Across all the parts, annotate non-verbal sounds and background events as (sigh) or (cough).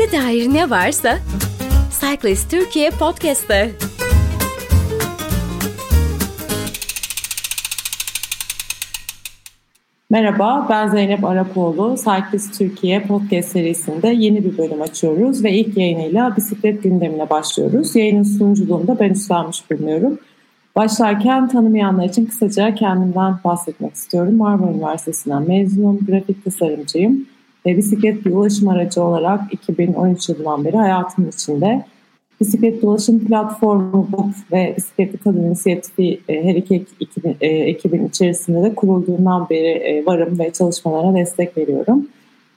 Bisiklete dair ne varsa Cyclist Türkiye Podcast'ta. Merhaba, ben Zeynep Arapoğlu. Cyclist Türkiye podcast serisinde yeni bir bölüm açıyoruz ve ilk yayınıyla bisiklet gündemine başlıyoruz. Yayının sunuculuğunu da ben üstlenmiş bulunuyorum. Başlarken tanımayanlar için kısaca kendimden bahsetmek istiyorum. Marmara Üniversitesi'nden mezunum, grafik tasarımcıyım ve bisiklet bir ulaşım aracı olarak 2013 yılından beri hayatımın içinde bisiklet ulaşım platformu BUP ve Bisikletli Kadın İnisiyatifi e, her iki ekibin, e, ekibin içerisinde de kurulduğundan beri e, varım ve çalışmalarına destek veriyorum.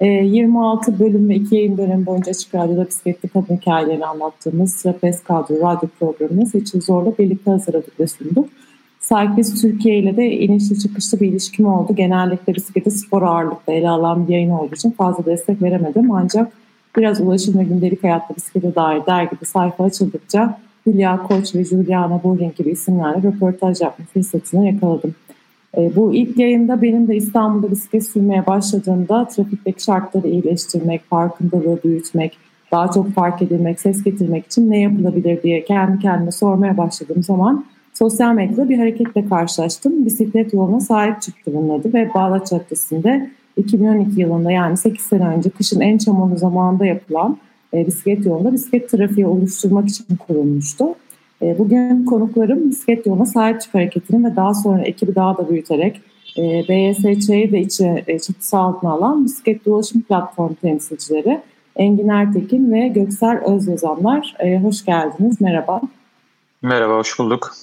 26 bölüm ve 2 yayın dönemi boyunca Açık Radyo'da bisikletli kadın hikayelerini anlattığımız Trapez Kadro radyo programını Seçil Zor'la birlikte hazırladık ve sunduk. Cyclist Türkiye ile de inişli çıkışlı bir ilişkim oldu. Genellikle bisikleti spor ağırlıklı ele alan bir yayın olduğu için fazla destek veremedim. Ancak biraz ulaşım ve gündelik hayatta bisiklete dair dergide sayfa açıldıkça Hülya Koç ve Juliana Boring gibi isimlerle röportaj yapma fırsatını yakaladım. E, bu ilk yayında benim de İstanbul'da bisiklet sürmeye başladığımda trafikteki şartları iyileştirmek, farkındalığı büyütmek, daha çok fark edilmek, ses getirmek için ne yapılabilir diye kendi kendime sormaya başladığım zaman sosyal medyada bir hareketle karşılaştım. Bisiklet yoluna sahip çıktı bunun adı ve Bağdat Caddesi'nde 2012 yılında yani 8 sene önce kışın en çamurlu zamanında yapılan e, bisiklet yolunda bisiklet trafiği oluşturmak için kurulmuştu. E, bugün konuklarım bisiklet yoluna sahip çık hareketini ve daha sonra ekibi daha da büyüterek e, BYSÇ'yi de içi, e, çatısı altına alan bisiklet dolaşım platformu temsilcileri Engin Ertekin ve Göksel Özyazanlar. E, hoş geldiniz, merhaba. Merhaba, hoş bulduk.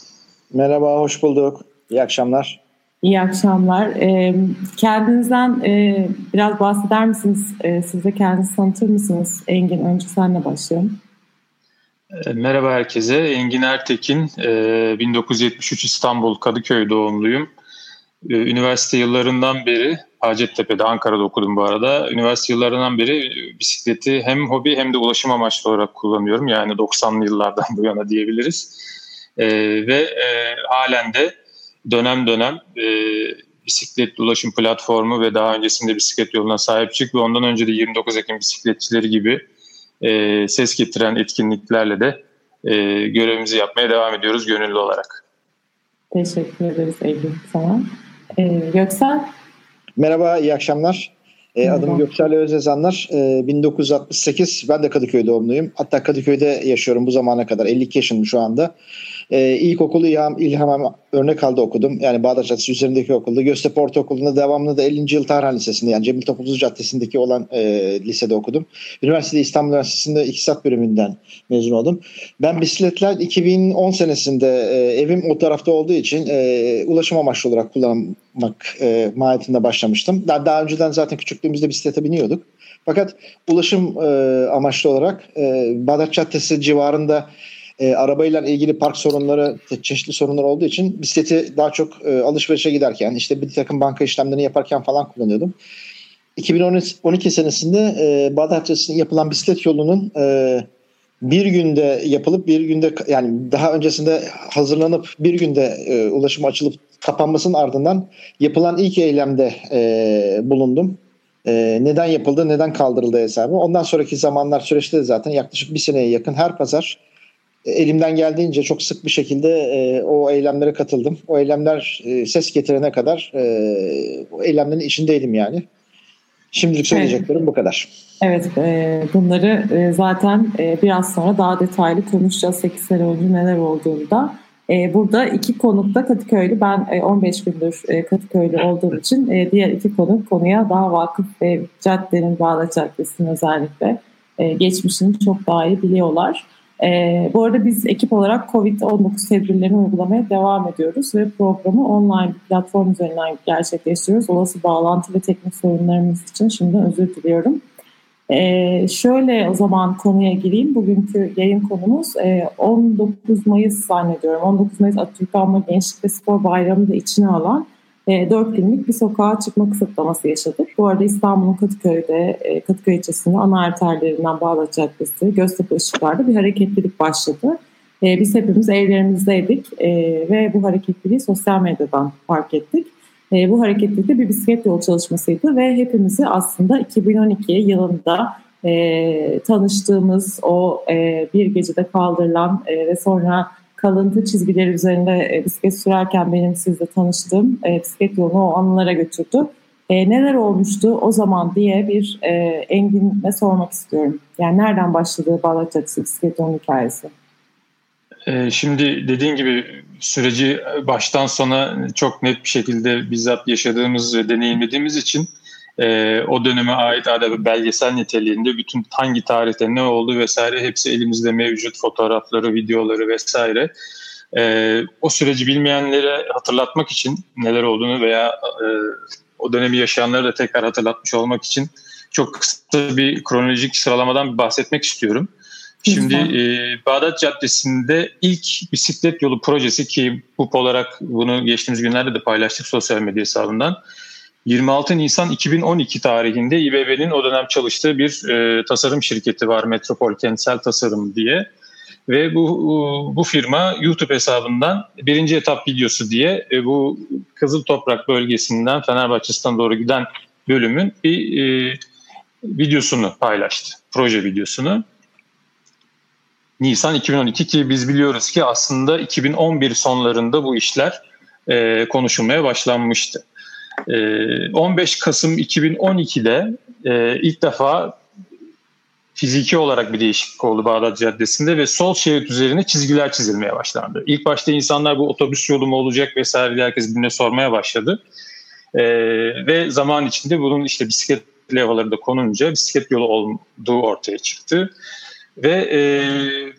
Merhaba, hoş bulduk. İyi akşamlar. İyi akşamlar. E, kendinizden e, biraz bahseder misiniz? E, siz de kendinizi tanıtır mısınız? Engin, önce senle başlayalım. E, merhaba herkese. Engin Ertekin, 1973 e, İstanbul Kadıköy doğumluyum. E, üniversite yıllarından beri, Hacettepe'de, Ankara'da okudum bu arada. Üniversite yıllarından beri bisikleti hem hobi hem de ulaşım amaçlı olarak kullanıyorum. Yani 90'lı yıllardan bu yana diyebiliriz. Ve halen de dönem dönem bisiklet ulaşım platformu ve daha öncesinde bisiklet yoluna sahip çık ve ondan önce de 29 Ekim bisikletçileri gibi e, ses getiren etkinliklerle de e, görevimizi yapmaya devam ediyoruz gönüllü olarak. Teşekkür ederiz Eylül sana. E, Göksel? Merhaba, iyi akşamlar. E, adım Göksel Özezanlar. E, 1968, ben de Kadıköy doğumluyum. Hatta Kadıköy'de yaşıyorum bu zamana kadar. 52 yaşındayım şu anda. E, ilkokulu İlham, örnek aldı okudum. Yani Bağdat Caddesi üzerindeki okulda. Göztepe Ortaokulu'nda devamlı da 50. Yıl Tarhan Lisesi'nde yani Cemil Topuzlu Caddesi'ndeki olan e, lisede okudum. Üniversitede İstanbul Üniversitesi'nde İktisat bölümünden mezun oldum. Ben bisikletler 2010 senesinde e, evim o tarafta olduğu için e, ulaşım amaçlı olarak kullanmak e, mahiyetinde başlamıştım. Daha, daha önceden zaten küçüklüğümüzde bisiklete biniyorduk. Fakat ulaşım e, amaçlı olarak e, Bağdat Caddesi civarında e, arabayla ilgili park sorunları, çeşitli sorunlar olduğu için bisikleti daha çok e, alışverişe giderken, işte bir takım banka işlemlerini yaparken falan kullanıyordum. 2012 senesinde e, Bağdat Caddesi'nde yapılan bisiklet yolunun e, bir günde yapılıp bir günde yani daha öncesinde hazırlanıp bir günde e, ulaşım açılıp kapanmasının ardından yapılan ilk eylemde e, bulundum. E, neden yapıldı, neden kaldırıldı hesabı. Ondan sonraki zamanlar süreçte de zaten yaklaşık bir seneye yakın her pazar elimden geldiğince çok sık bir şekilde e, o eylemlere katıldım. O eylemler e, ses getirene kadar e, o eylemlerin içindeydim yani. Şimdilik söyleyeceklerim evet. bu kadar. Evet, e, bunları e, zaten e, biraz sonra daha detaylı konuşacağız 8 sene önce neler olduğunda. E, burada iki konukta Kadıköylü, ben e, 15 gündür e, Kadıköylü olduğum için e, diğer iki konuk konuya daha vakıf ve caddenin, Bağdat Caddesi'nin özellikle e, geçmişini çok daha iyi biliyorlar. E, bu arada biz ekip olarak COVID-19 tedbirlerini uygulamaya devam ediyoruz ve programı online platform üzerinden gerçekleştiriyoruz. Olası bağlantı ve teknik sorunlarımız için şimdi özür diliyorum. Ee, şöyle o zaman konuya gireyim. Bugünkü yayın konumuz e, 19 Mayıs zannediyorum. 19 Mayıs Atatürk Anma Gençlik ve Spor Bayramı da içine alan e, 4 günlük bir sokağa çıkma kısıtlaması yaşadık. Bu arada İstanbul'un Kadıköy'de, e, Kadıköy ilçesinde ana arterlerinden Bağdat Caddesi, Göztepe Işıklar'da bir hareketlilik başladı. E, biz hepimiz evlerimizdeydik e, ve bu hareketliliği sosyal medyadan fark ettik. E, bu hareketlilik de bir bisiklet yol çalışmasıydı ve hepimizi aslında 2012 yılında e, tanıştığımız o e, bir gecede kaldırılan e, ve sonra kalıntı çizgileri üzerinde e, bisiklet sürerken benim sizle tanıştığım e, bisiklet yolunu o anılara götürdü. E, neler olmuştu o zaman diye bir e, Engin'e sormak istiyorum. Yani nereden başladı Bağdat Caddesi bisiklet yolu hikayesi? E, şimdi dediğin gibi süreci baştan sona çok net bir şekilde bizzat yaşadığımız ve deneyimlediğimiz için e, o döneme ait adeta belgesel niteliğinde bütün hangi tarihte ne oldu vesaire hepsi elimizde mevcut fotoğrafları, videoları vesaire. E, o süreci bilmeyenlere hatırlatmak için neler olduğunu veya e, o dönemi yaşayanları da tekrar hatırlatmış olmak için çok kısa bir kronolojik sıralamadan bahsetmek istiyorum. Şimdi e, Bağdat Caddesi'nde ilk bisiklet yolu projesi ki BUP olarak bunu geçtiğimiz günlerde de paylaştık sosyal medya hesabından. 26 Nisan 2012 tarihinde İBB'nin o dönem çalıştığı bir e, tasarım şirketi var Metropol Kentsel Tasarım diye. Ve bu bu firma YouTube hesabından birinci etap videosu diye e, bu Kızıl Toprak bölgesinden Fenerbahçe'sinden doğru giden bölümün bir e, videosunu paylaştı. Proje videosunu. Nisan 2012 ki biz biliyoruz ki aslında 2011 sonlarında bu işler e, konuşulmaya başlanmıştı. 15 ee, Kasım 2012'de e, ilk defa fiziki olarak bir değişiklik oldu Bağdat Caddesi'nde ve sol şerit üzerine çizgiler çizilmeye başlandı. İlk başta insanlar bu otobüs yolu mu olacak vesaire diye herkes birbirine sormaya başladı. Ee, ve zaman içinde bunun işte bisiklet levhaları da konunca bisiklet yolu olduğu ortaya çıktı. Ve e,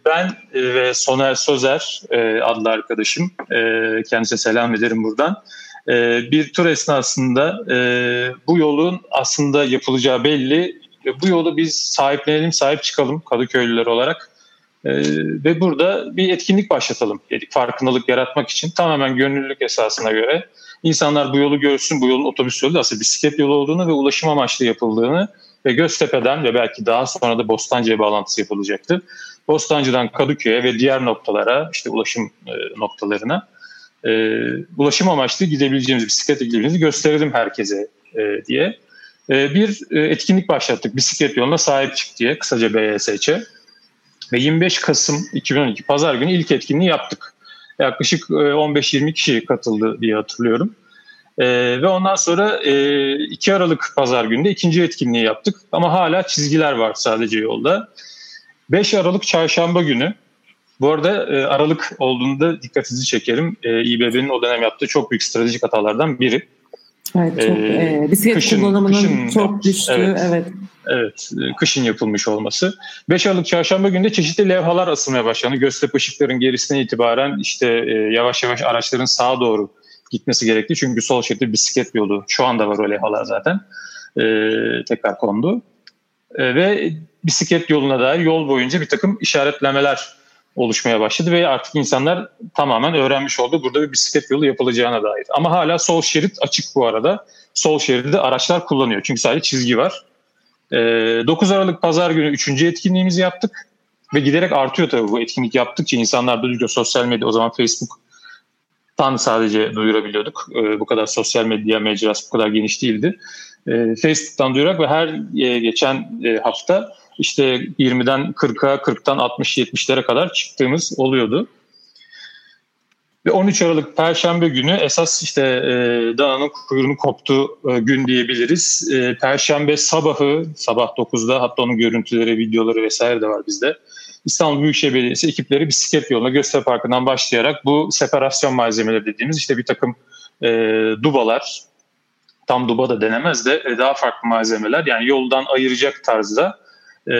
ben e, ve Soner Sözer e, adlı arkadaşım, e, kendisine selam ederim buradan. E, bir tur esnasında e, bu yolun aslında yapılacağı belli. Bu yolu biz sahiplenelim, sahip çıkalım Kadıköylüler olarak. E, ve burada bir etkinlik başlatalım dedik farkındalık yaratmak için. Tamamen gönüllülük esasına göre insanlar bu yolu görsün, bu yolun otobüs yolu aslında bisiklet yolu olduğunu ve ulaşım amaçlı yapıldığını ve Göztepe'den ve belki daha sonra da Bostancı'ya bağlantısı yapılacaktı. Bostancı'dan Kadıköy'e ve diğer noktalara işte ulaşım e, noktalarına e, ulaşım amaçlı gidebileceğimiz, bisikletle gidebileceğimizi gösterelim herkese e, diye. E, bir e, etkinlik başlattık bisiklet yoluna sahip çık diye kısaca BYSÇ. Ve 25 Kasım 2012 Pazar günü ilk etkinliği yaptık. Yaklaşık 15-20 e, kişi katıldı diye hatırlıyorum. E, ve ondan sonra e, 2 Aralık Pazar günü de ikinci etkinliği yaptık. Ama hala çizgiler var sadece yolda. 5 Aralık Çarşamba günü bu arada e, Aralık olduğunda dikkatinizi çekerim. E, İBB'nin o dönem yaptığı çok büyük stratejik hatalardan biri. Evet, çok, e, e, bisiklet kışın, kullanımının kışın çok düştüğü, evet. evet. Evet, e, kışın yapılmış olması. 5 Aralık çarşamba günde çeşitli levhalar asılmaya başlandı. Göztepe ışıkların gerisinden itibaren işte e, yavaş yavaş araçların sağa doğru gitmesi gerekti. Çünkü sol şeritte bisiklet yolu. Şu anda var o levhalar zaten. E, tekrar kondu. E, ve bisiklet yoluna dair yol boyunca bir takım işaretlemeler oluşmaya başladı ve artık insanlar tamamen öğrenmiş oldu burada bir bisiklet yolu yapılacağına dair. Ama hala sol şerit açık bu arada. Sol şeridi araçlar kullanıyor çünkü sadece çizgi var. 9 Aralık Pazar günü 3. etkinliğimizi yaptık ve giderek artıyor tabii bu etkinlik yaptıkça insanlar duyuyor sosyal medya o zaman Facebook'tan sadece duyurabiliyorduk. Bu kadar sosyal medya mecrası bu kadar geniş değildi. Facebook'tan duyurarak ve her geçen hafta işte 20'den 40'a, 40'tan 60-70'lere kadar çıktığımız oluyordu. Ve 13 Aralık Perşembe günü esas işte e, dananın kuyruğunu koptu e, gün diyebiliriz. E, Perşembe sabahı, sabah 9'da hatta onun görüntüleri, videoları vesaire de var bizde. İstanbul Büyükşehir Belediyesi ekipleri bisiklet yoluna Göztepe Parkı'ndan başlayarak bu separasyon malzemeleri dediğimiz işte bir takım e, dubalar, tam duba da denemez de e, daha farklı malzemeler yani yoldan ayıracak tarzda e,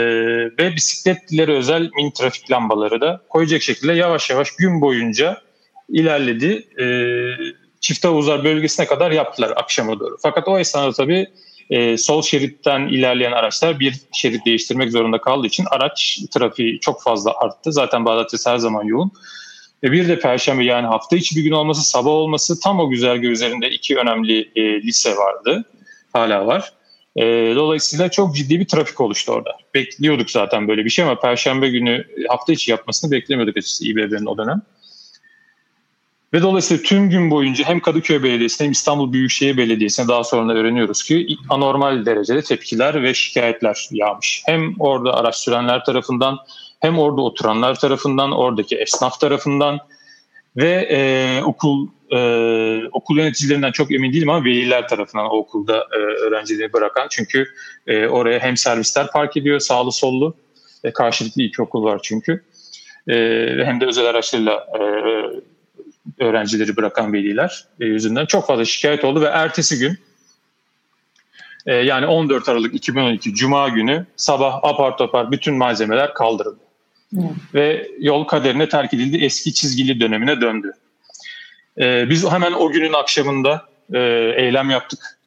ve bisikletlilere özel mini trafik lambaları da koyacak şekilde yavaş yavaş gün boyunca ilerledi. E, Çift Havuzlar bölgesine kadar yaptılar akşama doğru. Fakat o esnada tabii e, sol şeritten ilerleyen araçlar bir şerit değiştirmek zorunda kaldığı için araç trafiği çok fazla arttı. Zaten Bağdat her zaman yoğun. Ve bir de Perşembe yani hafta içi bir gün olması, sabah olması tam o güzergah üzerinde iki önemli e, lise vardı. Hala var. E, dolayısıyla çok ciddi bir trafik oluştu orada. Bekliyorduk zaten böyle bir şey ama Perşembe günü hafta içi yapmasını beklemiyorduk açıkçası İBB'nin o dönem. Ve dolayısıyla tüm gün boyunca hem Kadıköy Belediyesi'ne hem İstanbul Büyükşehir Belediyesi'ne daha sonra öğreniyoruz ki anormal derecede tepkiler ve şikayetler yağmış. Hem orada araç sürenler tarafından hem orada oturanlar tarafından, oradaki esnaf tarafından ve e, okul e, okul yöneticilerinden çok emin değilim ama veliler tarafından o okulda e, öğrencileri bırakan. Çünkü e, oraya hem servisler park ediyor sağlı sollu. E, karşılıklı iki okul var çünkü. E, hem de özel araçlarıyla e, öğrencileri bırakan veliler e, yüzünden çok fazla şikayet oldu ve ertesi gün e, yani 14 Aralık 2012 Cuma günü sabah apar topar bütün malzemeler kaldırıldı. Evet. Ve yol kaderine terk edildi. Eski çizgili dönemine döndü. E, biz hemen o günün akşamında e, eylem yaptık.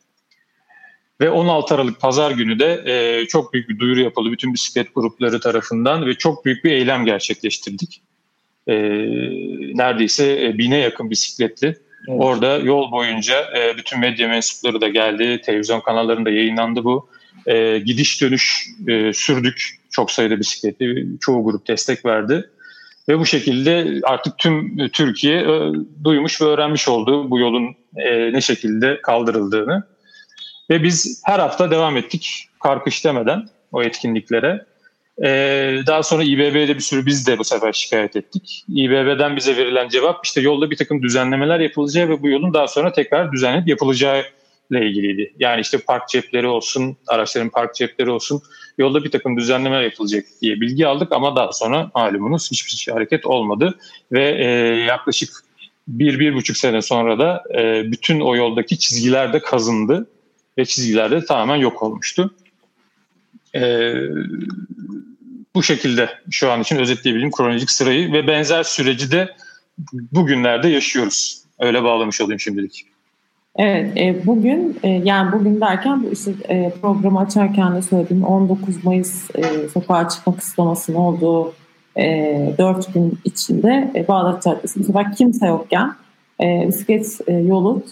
Ve 16 Aralık Pazar günü de e, çok büyük bir duyuru yapıldı bütün bisiklet grupları tarafından ve çok büyük bir eylem gerçekleştirdik. E, neredeyse e, bine yakın bisikletli. Evet. Orada yol boyunca e, bütün medya mensupları da geldi, televizyon kanallarında yayınlandı bu. E, gidiş dönüş e, sürdük çok sayıda bisikletli, çoğu grup destek verdi. Ve bu şekilde artık tüm Türkiye e, duymuş ve öğrenmiş oldu bu yolun e, ne şekilde kaldırıldığını. Ve biz her hafta devam ettik karkış demeden o etkinliklere. Ee, daha sonra İBB'de bir sürü biz de bu sefer şikayet ettik. İBB'den bize verilen cevap işte yolda bir takım düzenlemeler yapılacağı ve bu yolun daha sonra tekrar düzenlenip yapılacağı ile ilgiliydi. Yani işte park cepleri olsun, araçların park cepleri olsun yolda bir takım düzenlemeler yapılacak diye bilgi aldık ama daha sonra malumunuz hiçbir şey hareket olmadı ve e, yaklaşık bir, bir buçuk sene sonra da e, bütün o yoldaki çizgiler de kazındı ve çizgiler de tamamen yok olmuştu. E, bu şekilde şu an için özetleyebilirim kronolojik sırayı ve benzer süreci de bugünlerde yaşıyoruz. Öyle bağlamış olayım şimdilik. Evet, e, bugün e, yani bugün derken bu işte e, programı açarken de söylediğim 19 Mayıs e, sokağa çıkma kısıtlamasının olduğu e, 4 gün içinde e, Bağdat Caddesi bu kimse yokken e, bisiklet e, yolu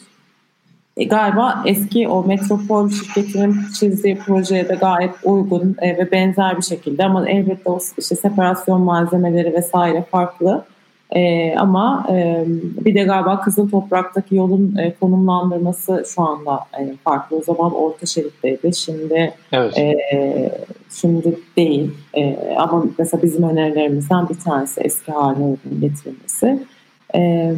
e, galiba eski o metropol şirketinin çizdiği projeye de gayet uygun e, ve benzer bir şekilde. Ama elbette o işte separasyon malzemeleri vesaire farklı. E, ama e, bir de galiba Kızıl Toprak'taki yolun e, konumlandırması şu anda e, farklı. O zaman orta şeritteydi. Şimdi evet. e, şimdi değil. E, ama mesela bizim önerilerimizden bir tanesi eski haline getirilmesi. E,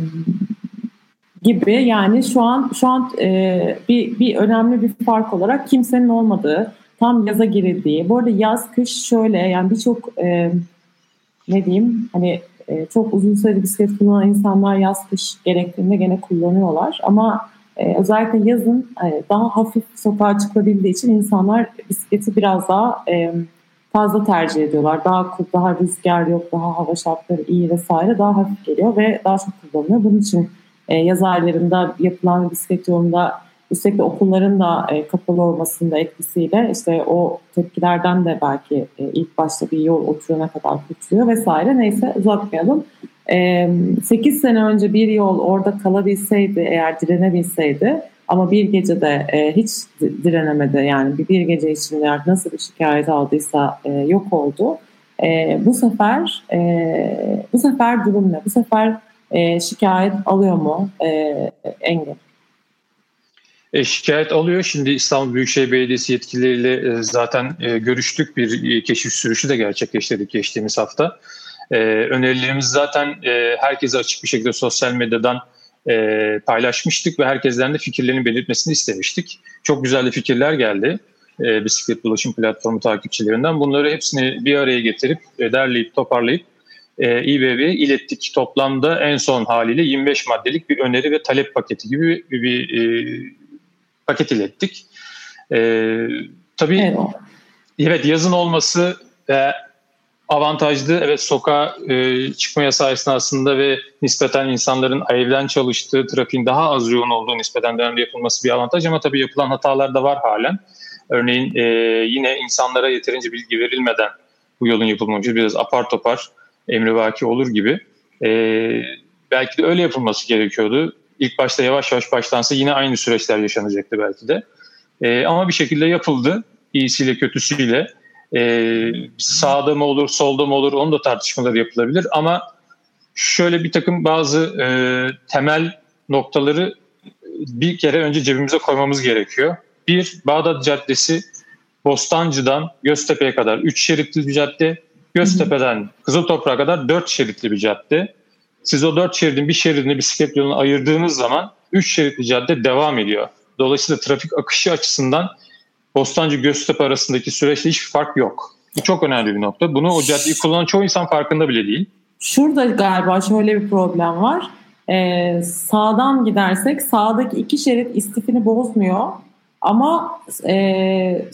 gibi yani şu an şu an e, bir bir önemli bir fark olarak kimsenin olmadığı tam yaza girildiği. Bu arada yaz kış şöyle yani birçok e, ne diyeyim hani e, çok uzun süreli bisiklet kullanan insanlar yaz kış gerektiğinde gene kullanıyorlar ama e, özellikle yazın e, daha hafif sokağa çıkabildiği için insanlar bisikleti biraz daha e, fazla tercih ediyorlar. Daha daha rüzgar yok, daha hava şartları iyi vesaire daha hafif geliyor ve daha çok kullanılıyor. Bunun için e, yaz aylarında yapılan bisiklet yolunda üstelik de okulların da e, kapalı olmasında etkisiyle işte o tepkilerden de belki e, ilk başta bir yol oturana kadar kurtuluyor vesaire. Neyse uzatmayalım. E, 8 sene önce bir yol orada kalabilseydi eğer direnebilseydi ama bir gecede e, hiç direnemedi yani bir, bir gece içinde nasıl bir şikayet aldıysa e, yok oldu. E, bu sefer e, bu sefer durum ne? Bu sefer e, şikayet alıyor mu e, engel? E, şikayet alıyor. Şimdi İstanbul Büyükşehir Belediyesi yetkilileriyle e, zaten e, görüştük. Bir e, keşif sürüşü de gerçekleştirdik geçtiğimiz hafta. E, önerilerimiz zaten e, herkese açık bir şekilde sosyal medyadan e, paylaşmıştık ve herkesten de fikirlerini belirtmesini istemiştik. Çok güzel de fikirler geldi e, bisiklet ulaşım platformu takipçilerinden. Bunları hepsini bir araya getirip e, derleyip toparlayıp e, İBB'ye ilettik. Toplamda en son haliyle 25 maddelik bir öneri ve talep paketi gibi bir, bir e, paket ilettik. E, tabii evet. evet yazın olması e, avantajlı. Evet sokağa e, çıkma yasağı esnasında ve nispeten insanların evden çalıştığı, trafiğin daha az yoğun olduğu nispeten dönemde yapılması bir avantaj ama tabii yapılan hatalar da var halen. Örneğin e, yine insanlara yeterince bilgi verilmeden bu yolun yapılmaması biraz apar topar emrivaki olur gibi. E, belki de öyle yapılması gerekiyordu. İlk başta yavaş yavaş başlansa yine aynı süreçler yaşanacaktı belki de. E, ama bir şekilde yapıldı. İyisiyle kötüsüyle. E, sağda mı olur, solda mı olur onun da tartışmaları yapılabilir. Ama şöyle bir takım bazı e, temel noktaları bir kere önce cebimize koymamız gerekiyor. Bir, Bağdat Caddesi Bostancı'dan Göztepe'ye kadar 3 şeritli bir cadde. Göztepe'den Kızıltoprak'a kadar 4 şeritli bir cadde. Siz o 4 şeridin bir şeridini bisiklet yoluna ayırdığınız zaman 3 şeritli cadde devam ediyor. Dolayısıyla trafik akışı açısından Bostancı Göztepe arasındaki süreçte hiçbir fark yok. Bu çok önemli bir nokta. Bunu o caddeyi kullanan çoğu insan farkında bile değil. Şurada galiba şöyle bir problem var. Ee, sağdan gidersek sağdaki iki şerit istifini bozmuyor. Ama e,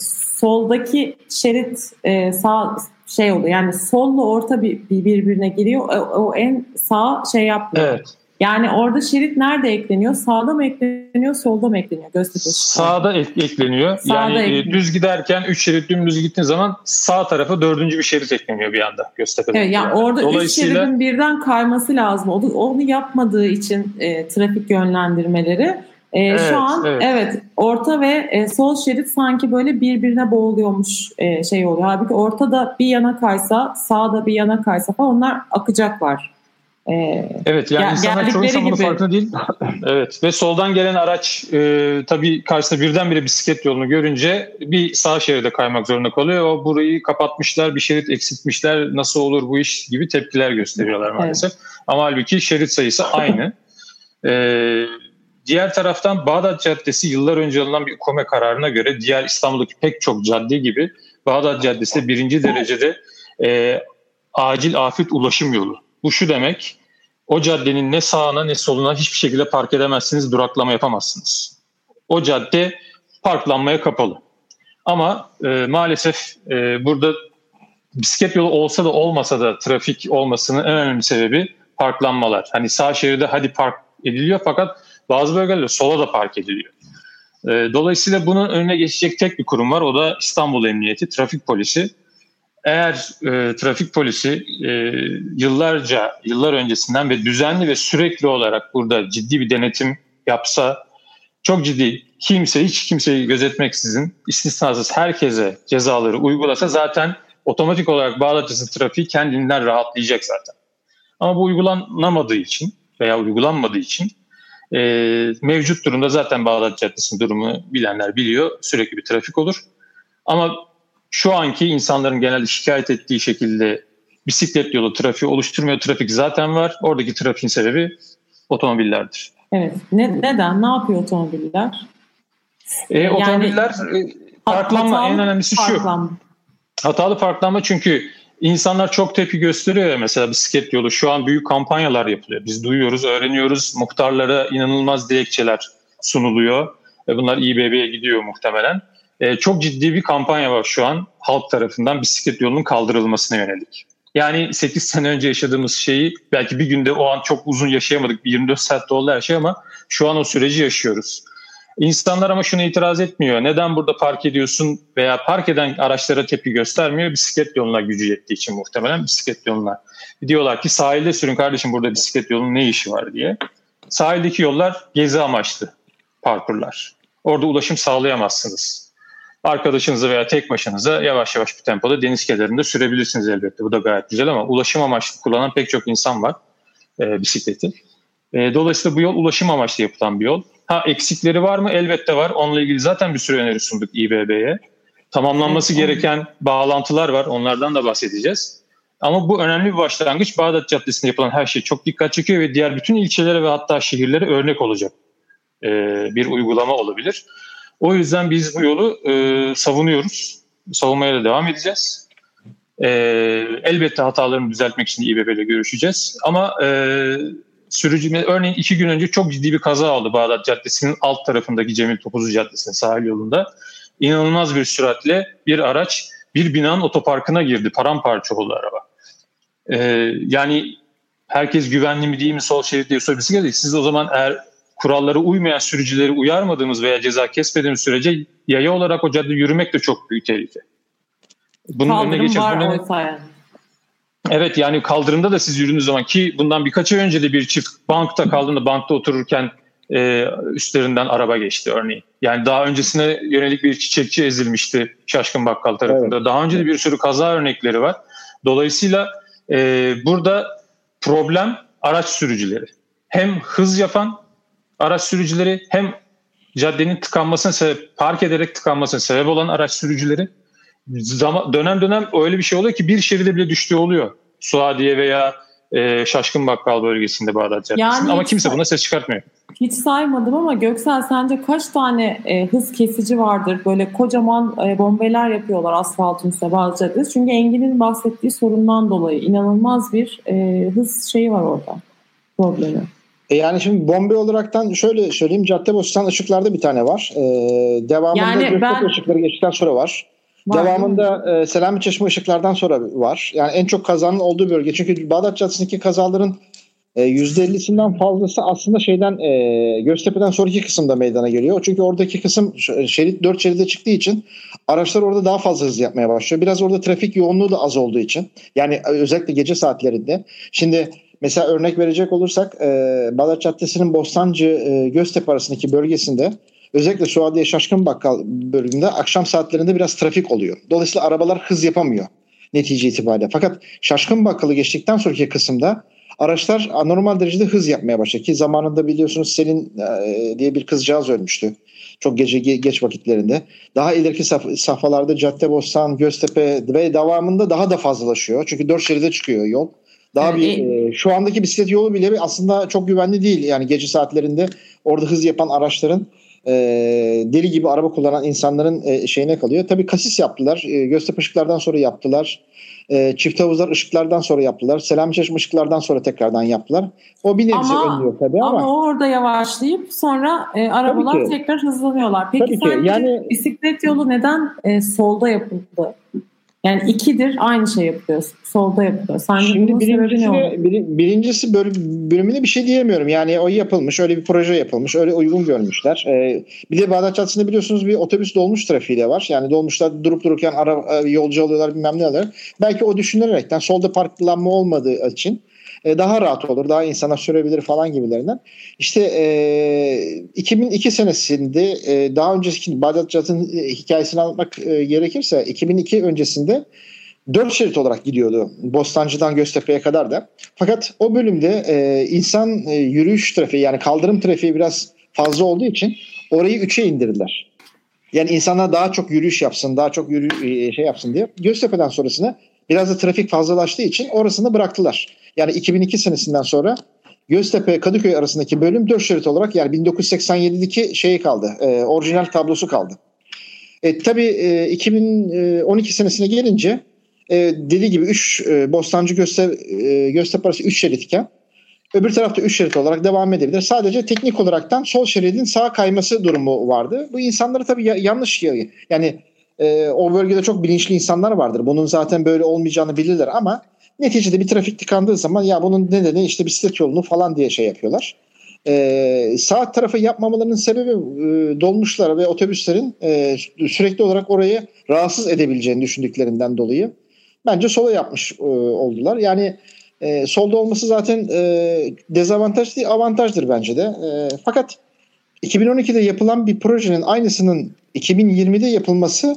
soldaki şerit e, sağ şey oluyor. Yani solla orta bir, bir birbirine giriyor. O, o en sağ şey yapmıyor. Evet. Yani orada şerit nerede ekleniyor? Sağda mı ekleniyor, solda mı ekleniyor? Göztepe. Sağda ekleniyor. Sağda yani e, ekleniyor. düz giderken 3 şerit dümdüz gittiğin zaman sağ tarafa dördüncü bir şerit ekleniyor bir anda Göztepe'de. Evet, yani orada Dolayısıyla... üç şeridin birden kayması lazım. Onu, onu yapmadığı için e, trafik yönlendirmeleri e, evet, şu an evet. evet orta ve e, sol şerit sanki böyle birbirine boğuluyormuş e, şey oluyor. Halbuki ortada bir yana kaysa, sağda bir yana kaysa falan onlar akacaklar. Ee, evet yani insanlar çoğu insan bunun farkında değil. (laughs) evet ve soldan gelen araç e, tabii karşısında birdenbire bisiklet yolunu görünce bir sağ şeride kaymak zorunda kalıyor. O burayı kapatmışlar, bir şerit eksiltmişler, nasıl olur bu iş gibi tepkiler gösteriyorlar maalesef. Evet. Ama halbuki şerit sayısı aynı. ee, (laughs) diğer taraftan Bağdat Caddesi yıllar önce alınan bir kome kararına göre diğer İstanbul'daki pek çok cadde gibi Bağdat Caddesi de birinci derecede e, acil afet ulaşım yolu. Bu şu demek, o caddenin ne sağına ne soluna hiçbir şekilde park edemezsiniz, duraklama yapamazsınız. O cadde parklanmaya kapalı. Ama e, maalesef e, burada bisiklet yolu olsa da olmasa da trafik olmasının en önemli sebebi parklanmalar. Hani sağ şeride hadi park ediliyor fakat bazı bölgelerde sola da park ediliyor. E, dolayısıyla bunun önüne geçecek tek bir kurum var. O da İstanbul Emniyeti, Trafik Polisi eğer e, trafik polisi e, yıllarca, yıllar öncesinden ve düzenli ve sürekli olarak burada ciddi bir denetim yapsa, çok ciddi kimse, hiç kimseyi gözetmeksizin istisnasız herkese cezaları uygulasa zaten otomatik olarak Bağdatçısı trafiği kendinden rahatlayacak zaten. Ama bu uygulanamadığı için veya uygulanmadığı için e, mevcut durumda zaten Bağdat Caddesi'nin durumu bilenler biliyor. Sürekli bir trafik olur. Ama şu anki insanların genelde şikayet ettiği şekilde bisiklet yolu trafiği oluşturmuyor. Trafik zaten var. Oradaki trafiğin sebebi otomobillerdir. Evet. Ne, neden? Ne yapıyor otomobiller? E, yani, otomobiller e, parklanma en önemlisi parklanma. şu. Hatalı parklanma çünkü insanlar çok tepki gösteriyor ya mesela bisiklet yolu. Şu an büyük kampanyalar yapılıyor. Biz duyuyoruz, öğreniyoruz. Muhtarlara inanılmaz dilekçeler sunuluyor. Ve bunlar İBB'ye gidiyor muhtemelen. E, çok ciddi bir kampanya var şu an halk tarafından bisiklet yolunun kaldırılmasına yönelik. Yani 8 sene önce yaşadığımız şeyi belki bir günde o an çok uzun yaşayamadık. 24 saatte oldu her şey ama şu an o süreci yaşıyoruz. İnsanlar ama şunu itiraz etmiyor. Neden burada park ediyorsun veya park eden araçlara tepki göstermiyor? Bisiklet yoluna gücü yettiği için muhtemelen bisiklet yoluna. Diyorlar ki sahilde sürün kardeşim burada bisiklet yolunun ne işi var diye. Sahildeki yollar gezi amaçlı parkurlar. Orada ulaşım sağlayamazsınız arkadaşınızı veya tek başınıza yavaş yavaş bir tempoda deniz kenarında sürebilirsiniz elbette. Bu da gayet güzel ama ulaşım amaçlı kullanan pek çok insan var e, bisikleti. E, dolayısıyla bu yol ulaşım amaçlı yapılan bir yol. Ha eksikleri var mı? Elbette var. Onunla ilgili zaten bir sürü öneri sunduk İBB'ye. Tamamlanması gereken bağlantılar var. Onlardan da bahsedeceğiz. Ama bu önemli bir başlangıç. Bağdat Caddesi'nde yapılan her şey çok dikkat çekiyor ve diğer bütün ilçelere ve hatta şehirlere örnek olacak e, bir uygulama olabilir. O yüzden biz bu yolu e, savunuyoruz. Savunmaya da devam edeceğiz. E, elbette hatalarını düzeltmek için İBB ile görüşeceğiz. Ama e, sürücü, örneğin iki gün önce çok ciddi bir kaza oldu Bağdat Caddesi'nin alt tarafındaki Cemil Topuzlu Caddesi'nin sahil yolunda. İnanılmaz bir süratle bir araç bir binanın otoparkına girdi. Paramparça oldu araba. Ee, yani herkes güvenli mi değil mi sol şerit diye sorabilirsiniz. gerekiyor. Siz o zaman eğer kurallara uymayan sürücüleri uyarmadığımız veya ceza kesmediğimiz sürece yaya olarak o cadde yürümek de çok büyük tehlike. Bunun Kaldırım önüne geçip var bunu... oysa yani. Evet yani kaldırımda da siz yürüdüğünüz zaman ki bundan birkaç ay önce de bir çift bankta kaldığında bankta otururken e, üstlerinden araba geçti örneğin. Yani daha öncesine yönelik bir çiçekçi ezilmişti Şaşkın Bakkal tarafında. Evet. Daha önce de bir sürü kaza örnekleri var. Dolayısıyla e, burada problem araç sürücüleri. Hem hız yapan araç sürücüleri hem caddenin tıkanmasına sebep, park ederek tıkanmasına sebep olan araç sürücüleri. Zaman, dönem dönem öyle bir şey oluyor ki bir şeride bile düştüğü oluyor. Suadiye veya e, Şaşkın Bakkal bölgesinde Bağdat Caddesi'nde. Yani ama kimse buna ses çıkartmıyor. Hiç saymadım ama Göksel sence kaç tane e, hız kesici vardır? Böyle kocaman e, bombeler yapıyorlar asfaltın üstüne bazı caddesi. Çünkü Engin'in bahsettiği sorundan dolayı inanılmaz bir e, hız şeyi var orada. Problemi. E yani şimdi bombe olaraktan şöyle söyleyeyim Caddebostan ışıklarda bir tane var. Ee, devamında yani ben... ışıkları geçtikten sonra var. Devamında e, Selami Çeşme ışıklardan sonra var. Yani en çok kazanın olduğu bölge. Çünkü Bağdat Caddesi'ndeki kazaların e, %50'sinden fazlası aslında şeyden e, Göztepe'den sonraki kısımda meydana geliyor. Çünkü oradaki kısım şerit 4 şeride çıktığı için araçlar orada daha fazla hız yapmaya başlıyor. Biraz orada trafik yoğunluğu da az olduğu için. Yani e, özellikle gece saatlerinde. Şimdi mesela örnek verecek olursak e, Bağdat Caddesi'nin Bostancı e, Göztepe arasındaki bölgesinde özellikle Suadiye Şaşkın Bakkal bölümünde akşam saatlerinde biraz trafik oluyor. Dolayısıyla arabalar hız yapamıyor netice itibariyle. Fakat Şaşkın Bakkalı geçtikten sonraki kısımda araçlar anormal derecede hız yapmaya başladı. Ki zamanında biliyorsunuz Selin e, diye bir kızcağız ölmüştü. Çok gece geç vakitlerinde. Daha ileriki saf- safhalarda Caddebostan, Göztepe ve devamında daha da fazlalaşıyor. Çünkü dört şeride çıkıyor yol. Daha bir e, şu andaki bisiklet yolu bile aslında çok güvenli değil. Yani gece saatlerinde orada hız yapan araçların e, deli gibi araba kullanan insanların e, şeyine kalıyor. Tabii kasis yaptılar. E, Göztepe ışıklardan sonra yaptılar. E, çift havuzlar ışıklardan sonra yaptılar. Selam Çeşme ışıklardan sonra tekrardan yaptılar. O bir nebze önlüyor tabii ama. Ama orada yavaşlayıp sonra e, arabalar tekrar hızlanıyorlar. Peki tabii sence yani, bisiklet yolu neden e, solda yapıldı? Yani ikidir aynı şey yapıyor. Solda yapıyor. Sence Şimdi birincisi, bir, birincisi böyle bölümüne bir şey diyemiyorum. Yani o yapılmış. Öyle bir proje yapılmış. Öyle uygun görmüşler. Ee, bir de Bağdat Caddesi'nde biliyorsunuz bir otobüs dolmuş trafiği de var. Yani dolmuşlar durup dururken ara, e, yolcu alıyorlar bilmem ne alıyorlar. Belki o düşünülerekten solda parklanma olmadığı için e, daha rahat olur, daha insana sürebilir falan gibilerinden. İşte e, 2002 senesinde e, daha önceki Bağdat Caddesi'nin e, hikayesini anlatmak e, gerekirse 2002 öncesinde dört şerit olarak gidiyordu Bostancı'dan Göztepe'ye kadar da. Fakat o bölümde e, insan e, yürüyüş trafiği yani kaldırım trafiği biraz fazla olduğu için orayı üçe indirdiler. Yani insanlar daha çok yürüyüş yapsın, daha çok yürü, şey yapsın diye. Göztepe'den sonrasını biraz da trafik fazlalaştığı için orasını bıraktılar. Yani 2002 senesinden sonra Göztepe Kadıköy arasındaki bölüm 4 şerit olarak yani 1987'deki şeyi kaldı. E, orijinal tablosu kaldı. E, tabii e, 2012 senesine gelince e, dediği gibi 3 e, Bostancı Göztepe, e, Göztepe arası 3 şeritken öbür tarafta 3 şerit olarak devam edebilir. Sadece teknik olaraktan sol şeridin sağa kayması durumu vardı. Bu insanları tabii ya, yanlış yani e, o bölgede çok bilinçli insanlar vardır. Bunun zaten böyle olmayacağını bilirler ama Neticede bir trafik tıkandığı zaman ya bunun nedeni işte bisiklet yolunu falan diye şey yapıyorlar. Ee, sağ tarafı yapmamalarının sebebi e, dolmuşlar ve otobüslerin e, sürekli olarak orayı rahatsız edebileceğini düşündüklerinden dolayı bence sola yapmış e, oldular. Yani e, solda olması zaten e, dezavantaj değil avantajdır bence de. E, fakat 2012'de yapılan bir projenin aynısının 2020'de yapılması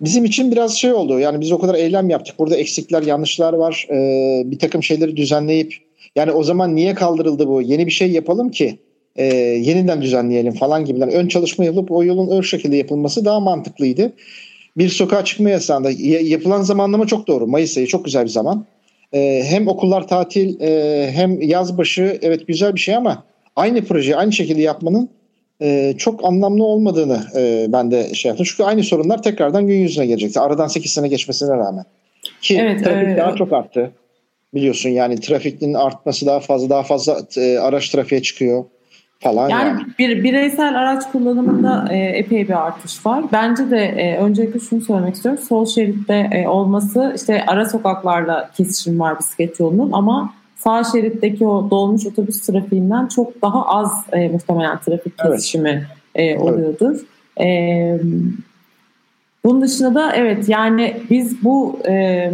bizim için biraz şey oldu. Yani biz o kadar eylem yaptık. Burada eksikler, yanlışlar var. Ee, bir takım şeyleri düzenleyip yani o zaman niye kaldırıldı bu? Yeni bir şey yapalım ki e, yeniden düzenleyelim falan gibiler. Ön çalışma yapıp o yolun ön şekilde yapılması daha mantıklıydı. Bir sokağa çıkma yasağında yapılan zamanlama çok doğru. Mayıs ayı çok güzel bir zaman. E, hem okullar tatil e, hem yaz başı evet güzel bir şey ama aynı projeyi aynı şekilde yapmanın e, çok anlamlı olmadığını e, ben de şey yaptım. Çünkü aynı sorunlar tekrardan gün yüzüne gelecekti. Aradan 8 sene geçmesine rağmen. Ki evet, trafik e, daha çok arttı. Biliyorsun yani trafikin artması daha fazla daha fazla e, araç trafiğe çıkıyor falan. Yani, yani. bir bireysel araç kullanımında e, epey bir artış var. Bence de e, öncelikle şunu söylemek istiyorum. Sol şeritte e, olması işte ara sokaklarla kesişim var bisiklet yolunun ama sağ şeritteki o dolmuş otobüs trafiğinden çok daha az e, muhtemelen trafik kesişimi evet. e, oluyordur. Evet. E, bunun dışında da evet yani biz bu e,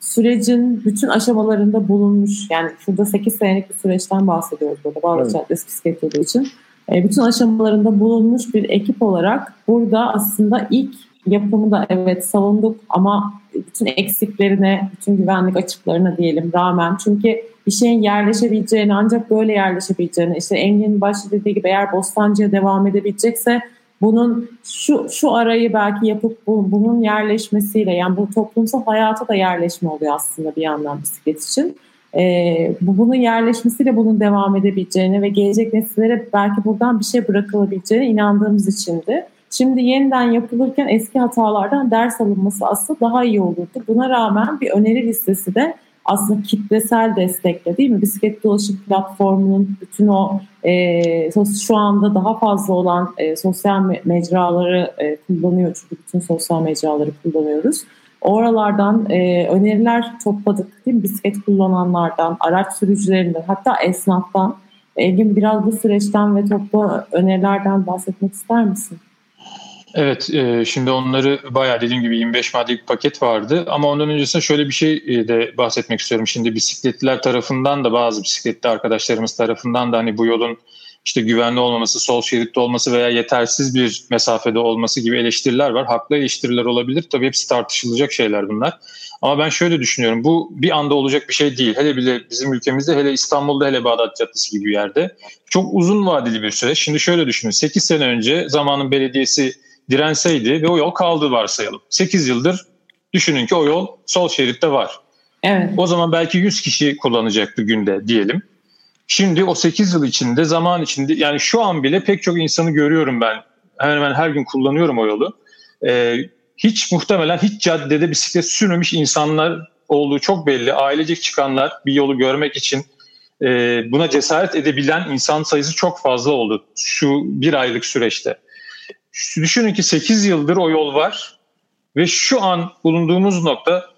sürecin bütün aşamalarında bulunmuş yani şurada 8 senelik bir süreçten bahsediyoruz burada Bağdat evet. Caddesi bisiklet yolu için. E, bütün aşamalarında bulunmuş bir ekip olarak burada aslında ilk yapımı da evet savunduk ama bütün eksiklerine, bütün güvenlik açıklarına diyelim rağmen çünkü bir şeyin yerleşebileceğini ancak böyle yerleşebileceğini işte Engin başta dediği gibi eğer Bostancı'ya devam edebilecekse bunun şu şu arayı belki yapıp bu, bunun yerleşmesiyle yani bu toplumsal hayata da yerleşme oluyor aslında bir yandan bisiklet için. Ee, bu bunun yerleşmesiyle bunun devam edebileceğini ve gelecek nesillere belki buradan bir şey bırakılabileceğine inandığımız içindi. Şimdi yeniden yapılırken eski hatalardan ders alınması aslında daha iyi olurdu. Buna rağmen bir öneri listesi de aslında kitlesel destekle değil mi? Bisiklet dolaşım platformunun bütün o e, şu anda daha fazla olan e, sosyal mecraları e, kullanıyor. Çünkü bütün sosyal mecraları kullanıyoruz. Oralardan e, öneriler topladık değil mi? Bisiklet kullananlardan, araç sürücülerinden hatta esnaftan. Engin biraz bu süreçten ve toplu önerilerden bahsetmek ister misin? Evet, e, şimdi onları bayağı dediğim gibi 25 maddelik paket vardı. Ama ondan öncesinde şöyle bir şey e, de bahsetmek istiyorum. Şimdi bisikletliler tarafından da bazı bisikletli arkadaşlarımız tarafından da hani bu yolun işte güvenli olmaması, sol şeritte olması veya yetersiz bir mesafede olması gibi eleştiriler var. Haklı eleştiriler olabilir. Tabii hepsi tartışılacak şeyler bunlar. Ama ben şöyle düşünüyorum. Bu bir anda olacak bir şey değil. Hele bile bizim ülkemizde, hele İstanbul'da, hele Bağdat Caddesi gibi bir yerde. Çok uzun vadeli bir süreç. Şimdi şöyle düşünün. 8 sene önce zamanın belediyesi direnseydi ve o yol kaldı varsayalım. 8 yıldır düşünün ki o yol sol şeritte var. Evet. O zaman belki 100 kişi kullanacaktı günde diyelim. Şimdi o 8 yıl içinde zaman içinde yani şu an bile pek çok insanı görüyorum ben. Hemen hemen her gün kullanıyorum o yolu. Ee, hiç muhtemelen hiç caddede bisiklet sürmemiş insanlar olduğu çok belli. Ailecek çıkanlar bir yolu görmek için e, buna cesaret edebilen insan sayısı çok fazla oldu şu bir aylık süreçte. Düşünün ki 8 yıldır o yol var ve şu an bulunduğumuz nokta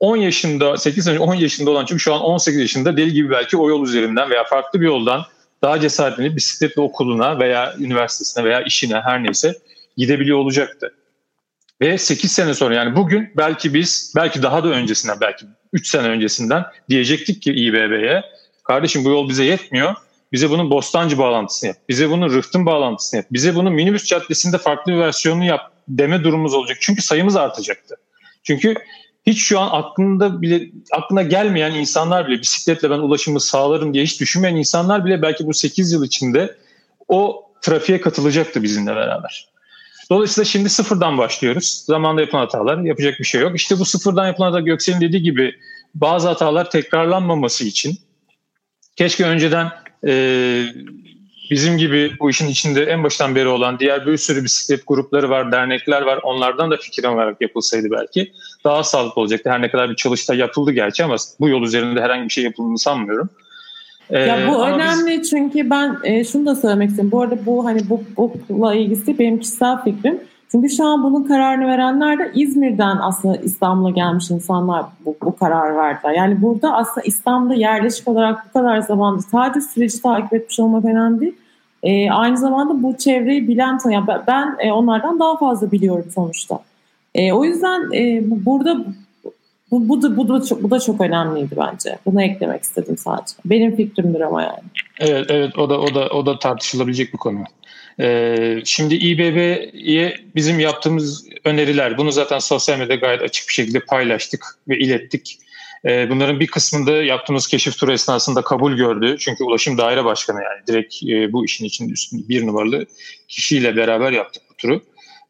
10 yaşında, 8 sene 10 yaşında olan çünkü şu an 18 yaşında deli gibi belki o yol üzerinden veya farklı bir yoldan daha cesaretlenip bisikletle okuluna veya üniversitesine veya işine her neyse gidebiliyor olacaktı. Ve 8 sene sonra yani bugün belki biz belki daha da öncesinden belki 3 sene öncesinden diyecektik ki İBB'ye kardeşim bu yol bize yetmiyor. Bize bunun Bostancı bağlantısını yap. Bize bunun Rıhtım bağlantısını yap. Bize bunun minibüs caddesinde farklı bir versiyonunu yap deme durumumuz olacak. Çünkü sayımız artacaktı. Çünkü hiç şu an aklında bile aklına gelmeyen insanlar bile bisikletle ben ulaşımı sağlarım diye hiç düşünmeyen insanlar bile belki bu 8 yıl içinde o trafiğe katılacaktı bizimle beraber. Dolayısıyla şimdi sıfırdan başlıyoruz. Zamanda yapılan hatalar yapacak bir şey yok. İşte bu sıfırdan yapılan hata Göksel'in dediği gibi bazı hatalar tekrarlanmaması için keşke önceden e, bizim gibi bu işin içinde en baştan beri olan diğer bir sürü bisiklet grupları var, dernekler var. Onlardan da fikir alarak yapılsaydı belki daha sağlıklı olacaktı. Her ne kadar bir çalıştay yapıldı gerçi ama bu yol üzerinde herhangi bir şey yapıldığını sanmıyorum. Ya bu ee, önemli biz... çünkü ben e, şunu da söylemek istiyorum. Bu arada bu hani bu bununla ilgisi benim kişisel fikrim. Çünkü şu an bunun kararını verenler de İzmir'den aslında İstanbul'a gelmiş insanlar bu, bu karar verdiler. Yani burada aslında İstanbul'da yerleşik olarak bu kadar zamanda sadece süreci takip etmiş olmak önemli değil. E, aynı zamanda bu çevreyi bilen, yani ben e, onlardan daha fazla biliyorum sonuçta. E, o yüzden e, burada bu, bu, da, bu, da çok, bu da çok önemliydi bence. Bunu eklemek istedim sadece. Benim fikrimdir ama yani. Evet, evet o da o da o da tartışılabilecek bir konu. Ee, şimdi İBB'ye bizim yaptığımız öneriler, bunu zaten sosyal medyada gayet açık bir şekilde paylaştık ve ilettik. Ee, bunların bir kısmında yaptığımız keşif turu esnasında kabul gördü. Çünkü Ulaşım Daire Başkanı yani direkt e, bu işin için üstün bir numaralı kişiyle beraber yaptık bu turu.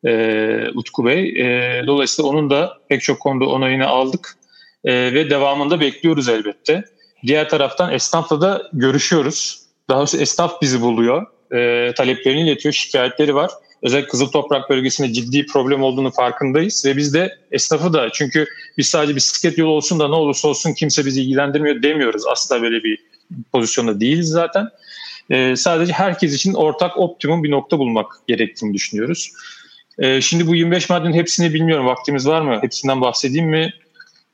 Ee, Utku Bey. Ee, dolayısıyla onun da pek çok konuda onayını aldık ve devamında bekliyoruz elbette. Diğer taraftan esnafla da görüşüyoruz. Daha doğrusu esnaf bizi buluyor e, taleplerini iletiyor, şikayetleri var. Özellikle Kızıl Toprak bölgesinde ciddi problem olduğunu farkındayız ve biz de esnafı da çünkü biz sadece bisiklet yolu olsun da ne olursa olsun kimse bizi ilgilendirmiyor demiyoruz. Asla böyle bir pozisyonda değiliz zaten. E, sadece herkes için ortak optimum bir nokta bulmak gerektiğini düşünüyoruz. E, şimdi bu 25 maddenin hepsini bilmiyorum. Vaktimiz var mı? Hepsinden bahsedeyim mi?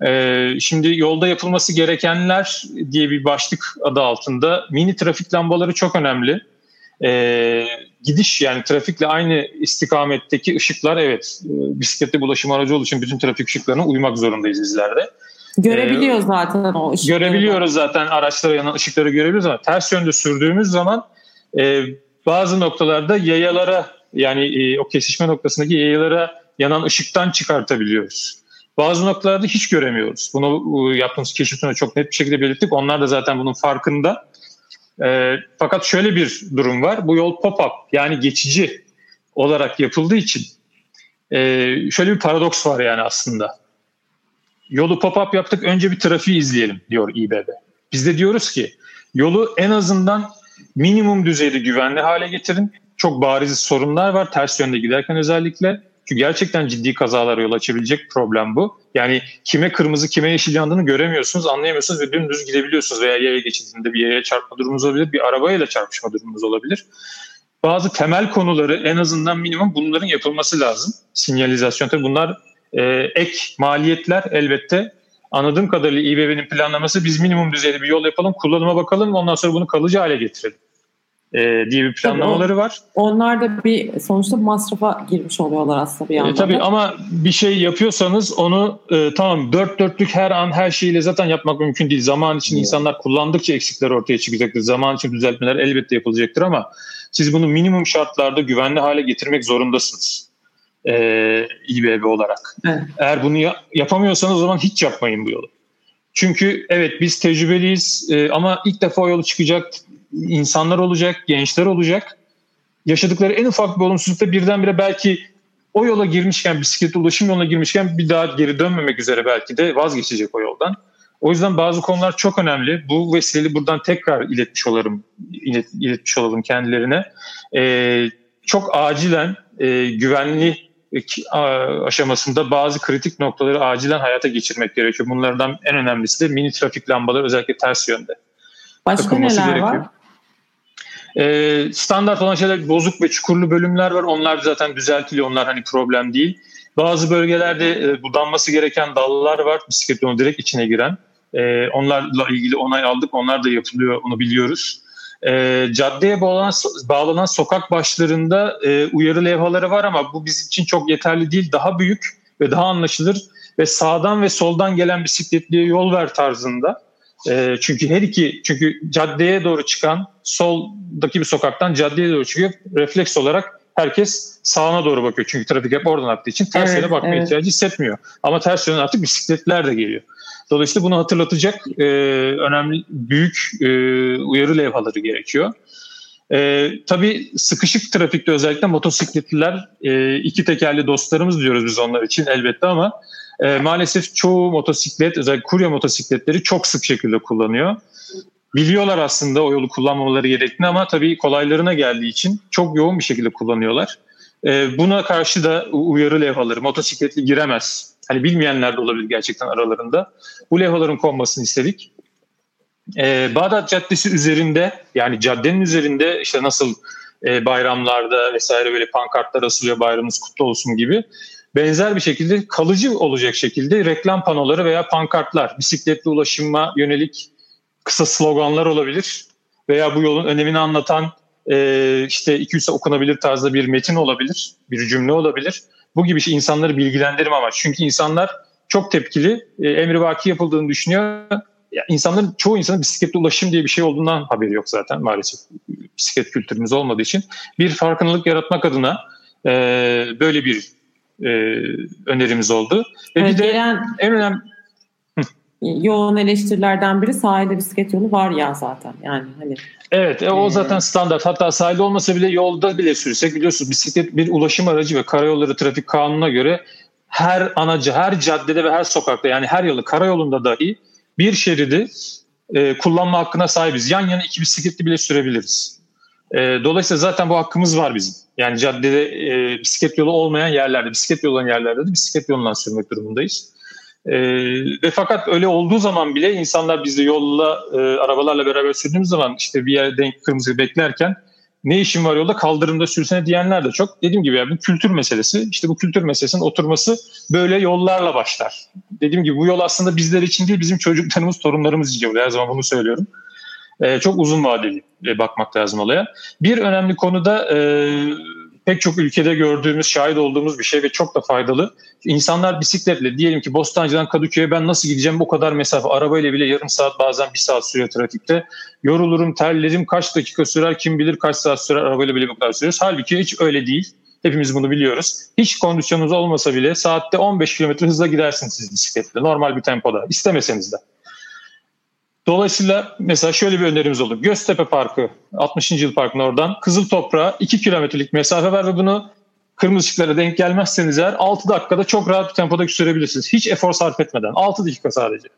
E, şimdi yolda yapılması gerekenler diye bir başlık adı altında mini trafik lambaları çok önemli e, gidiş yani trafikle aynı istikametteki ışıklar evet e, bisikletli bulaşım aracı olduğu için bütün trafik ışıklarına uymak zorundayız bizlerde. Görebiliyor ee, zaten o ışıkları. Görebiliyoruz zaten araçlara yanan ışıkları görebiliyoruz ama ters yönde sürdüğümüz zaman e, bazı noktalarda yayalara yani e, o kesişme noktasındaki yayalara yanan ışıktan çıkartabiliyoruz. Bazı noktalarda hiç göremiyoruz. Bunu yaptığımız keşifinde çok net bir şekilde belirttik. Onlar da zaten bunun farkında. E, fakat şöyle bir durum var. Bu yol pop-up yani geçici olarak yapıldığı için e, şöyle bir paradoks var yani aslında. Yolu pop-up yaptık önce bir trafiği izleyelim diyor İBB. Biz de diyoruz ki yolu en azından minimum düzeyde güvenli hale getirin. Çok bariz sorunlar var ters yönde giderken özellikle. Çünkü gerçekten ciddi kazalara yol açabilecek problem bu. Yani kime kırmızı kime yeşil yandığını göremiyorsunuz, anlayamıyorsunuz ve dümdüz gidebiliyorsunuz. Veya yaya geçidinde bir yaya çarpma durumunuz olabilir, bir arabayla çarpışma durumunuz olabilir. Bazı temel konuları en azından minimum bunların yapılması lazım. Sinyalizasyon tabii bunlar e, ek maliyetler elbette. Anladığım kadarıyla İBB'nin planlaması biz minimum düzeyde bir yol yapalım, kullanıma bakalım ondan sonra bunu kalıcı hale getirelim e, diye bir planlamaları var. Onlar da bir sonuçta masrafa girmiş oluyorlar aslında bir e, yandan. E, tabii ama bir şey yapıyorsanız onu e, tamam dört dörtlük her an her şeyle zaten yapmak mümkün değil. Zaman için evet. insanlar kullandıkça eksikler ortaya çıkacaktır. Zaman için düzeltmeler elbette yapılacaktır ama siz bunu minimum şartlarda güvenli hale getirmek zorundasınız. E, İBB olarak. Evet. Eğer bunu ya, yapamıyorsanız o zaman hiç yapmayın bu yolu. Çünkü evet biz tecrübeliyiz e, ama ilk defa yolu çıkacak insanlar olacak, gençler olacak. Yaşadıkları en ufak bir olumsuzlukta birdenbire belki o yola girmişken, bisiklet ulaşım yoluna girmişken bir daha geri dönmemek üzere belki de vazgeçecek o yoldan. O yüzden bazı konular çok önemli. Bu vesileyi buradan tekrar iletmiş olalım, ilet, iletmiş olalım kendilerine. Ee, çok acilen e, güvenli aşamasında bazı kritik noktaları acilen hayata geçirmek gerekiyor. Bunlardan en önemlisi de mini trafik lambaları özellikle ters yönde. Başka neler gerekiyor. var? Ee, standart olan şeyler bozuk ve çukurlu bölümler var. Onlar zaten düzeltiliyor. Onlar hani problem değil. Bazı bölgelerde e, budanması gereken dallar var. Bisiklet yolu direkt içine giren. E, onlarla ilgili onay aldık. Onlar da yapılıyor. Onu biliyoruz. E, caddeye bağlanan, bağlanan sokak başlarında e, uyarı levhaları var ama bu bizim için çok yeterli değil. Daha büyük ve daha anlaşılır ve sağdan ve soldan gelen bisikletliye yol ver tarzında e, çünkü her iki çünkü caddeye doğru çıkan soldaki bir sokaktan caddeye doğru çıkıyor. Refleks olarak herkes sağına doğru bakıyor. Çünkü trafik hep oradan aktığı için ters evet, yöne bakma evet. ihtiyacı hissetmiyor. Ama ters yöne artık bisikletler de geliyor. Dolayısıyla bunu hatırlatacak e, önemli büyük e, uyarı levhaları gerekiyor. E, tabii sıkışık trafikte özellikle motosikletliler e, iki tekerli dostlarımız diyoruz biz onlar için elbette ama e, maalesef çoğu motosiklet özellikle kurye motosikletleri çok sık şekilde kullanıyor. Biliyorlar aslında o yolu kullanmamaları gerektiğini ama tabii kolaylarına geldiği için çok yoğun bir şekilde kullanıyorlar. E, buna karşı da uyarı levhaları motosikletli giremez. Hani bilmeyenler de olabilir gerçekten aralarında. Bu levhaların konmasını istedik. E, Bağdat Caddesi üzerinde yani caddenin üzerinde işte nasıl e, bayramlarda vesaire böyle pankartlar asılıyor bayramınız kutlu olsun gibi benzer bir şekilde kalıcı olacak şekilde reklam panoları veya pankartlar, bisikletli ulaşıma yönelik kısa sloganlar olabilir veya bu yolun önemini anlatan e, işte 200 okunabilir tarzda bir metin olabilir, bir cümle olabilir. Bu gibi şey insanları bilgilendirme amaç. Çünkü insanlar çok tepkili, e, emri vaki yapıldığını düşünüyor. Ya insanların çoğu insanın bisikletli ulaşım diye bir şey olduğundan haberi yok zaten maalesef. Bisiklet kültürümüz olmadığı için. Bir farkındalık yaratmak adına e, böyle bir e, önerimiz oldu. Ve evet, bir de gelen en önemli yoğun eleştirilerden biri sahilde bisiklet yolu var ya zaten yani hani. Evet e, o zaten standart hatta sahilde olmasa bile yolda bile sürsek biliyorsunuz bisiklet bir ulaşım aracı ve karayolları trafik kanununa göre her anacı her caddede ve her sokakta yani her yolu karayolunda dahi bir şeridi e, kullanma hakkına sahibiz. Yan yana iki bisikletli bile sürebiliriz. E, dolayısıyla zaten bu hakkımız var bizim. Yani caddede e, bisiklet yolu olmayan yerlerde, bisiklet yolu olan yerlerde de bisiklet yolundan sürmek durumundayız. E, ve fakat öyle olduğu zaman bile insanlar bizde yolla, e, arabalarla beraber sürdüğümüz zaman işte bir yerde kırmızı beklerken ne işin var yolda kaldırımda sürsene diyenler de çok. Dediğim gibi yani bu kültür meselesi. İşte bu kültür meselesinin oturması böyle yollarla başlar. Dediğim gibi bu yol aslında bizler için değil bizim çocuklarımız, torunlarımız için. Her zaman bunu söylüyorum. Ee, çok uzun vadeli e, bakmak lazım olaya. Bir önemli konu da e, pek çok ülkede gördüğümüz, şahit olduğumuz bir şey ve çok da faydalı. İnsanlar bisikletle diyelim ki Bostancı'dan Kadıköy'e ben nasıl gideceğim bu kadar mesafe arabayla bile yarım saat bazen bir saat sürüyor trafikte. Yorulurum, terlerim kaç dakika sürer kim bilir kaç saat sürer arabayla bile bu kadar sürüyoruz. Halbuki hiç öyle değil. Hepimiz bunu biliyoruz. Hiç kondisyonunuz olmasa bile saatte 15 km hızla gidersiniz siz bisikletle. Normal bir tempoda. istemeseniz de. Dolayısıyla mesela şöyle bir önerimiz olur. Göztepe Parkı, 60. Yıl Parkı'nın oradan Kızıl Toprağa 2 kilometrelik mesafe var ve bunu kırmızı ışıklara denk gelmezseniz eğer 6 dakikada çok rahat bir tempoda sürebilirsiniz. Hiç efor sarf etmeden. 6 dakika sadece.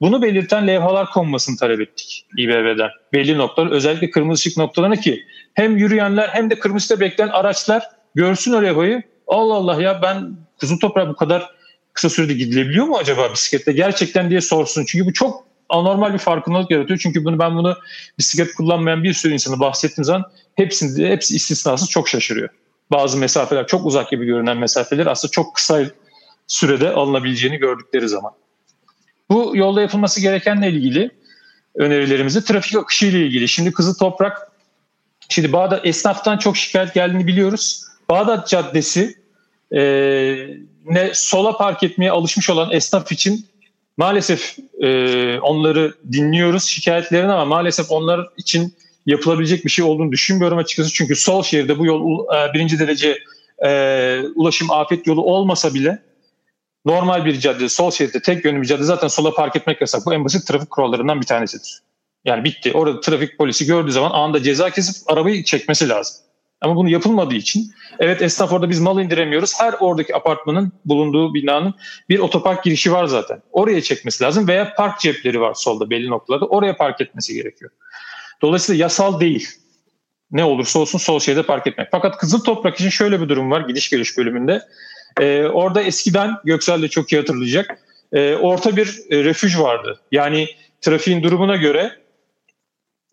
Bunu belirten levhalar konmasını talep ettik İBB'den. Belli noktalar özellikle kırmızı ışık noktalarına ki hem yürüyenler hem de kırmızıda bekleyen araçlar görsün o levhayı. Allah Allah ya ben Kızıl Toprağa bu kadar kısa sürede gidilebiliyor mu acaba bisikletle gerçekten diye sorsun. Çünkü bu çok anormal bir farkındalık yaratıyor. Çünkü bunu ben bunu bisiklet kullanmayan bir sürü insanı bahsettiğim zaman hepsinde hepsi istisnasız çok şaşırıyor. Bazı mesafeler çok uzak gibi görünen mesafeler aslında çok kısa sürede alınabileceğini gördükleri zaman. Bu yolda yapılması gerekenle ilgili önerilerimizi trafik akışı ile ilgili. Şimdi Kızıl Toprak, şimdi Bağdat esnaftan çok şikayet geldiğini biliyoruz. Bağdat Caddesi e, ne sola park etmeye alışmış olan esnaf için maalesef e, onları dinliyoruz şikayetlerini ama maalesef onlar için yapılabilecek bir şey olduğunu düşünmüyorum açıkçası. Çünkü sol şehirde bu yol e, birinci derece e, ulaşım afet yolu olmasa bile normal bir cadde, sol şeritte tek yönlü bir cadde zaten sola park etmek yasak. Bu en basit trafik kurallarından bir tanesidir. Yani bitti. Orada trafik polisi gördüğü zaman anında ceza kesip arabayı çekmesi lazım. Ama bunu yapılmadığı için evet esnaf orada biz mal indiremiyoruz. Her oradaki apartmanın bulunduğu binanın bir otopark girişi var zaten. Oraya çekmesi lazım veya park cepleri var solda belli noktalarda. Oraya park etmesi gerekiyor. Dolayısıyla yasal değil. Ne olursa olsun sol şeride park etmek. Fakat Kızıl Toprak için şöyle bir durum var gidiş geliş bölümünde. Ee, orada eskiden Göksel de çok iyi hatırlayacak. E, orta bir e, refüj vardı. Yani trafiğin durumuna göre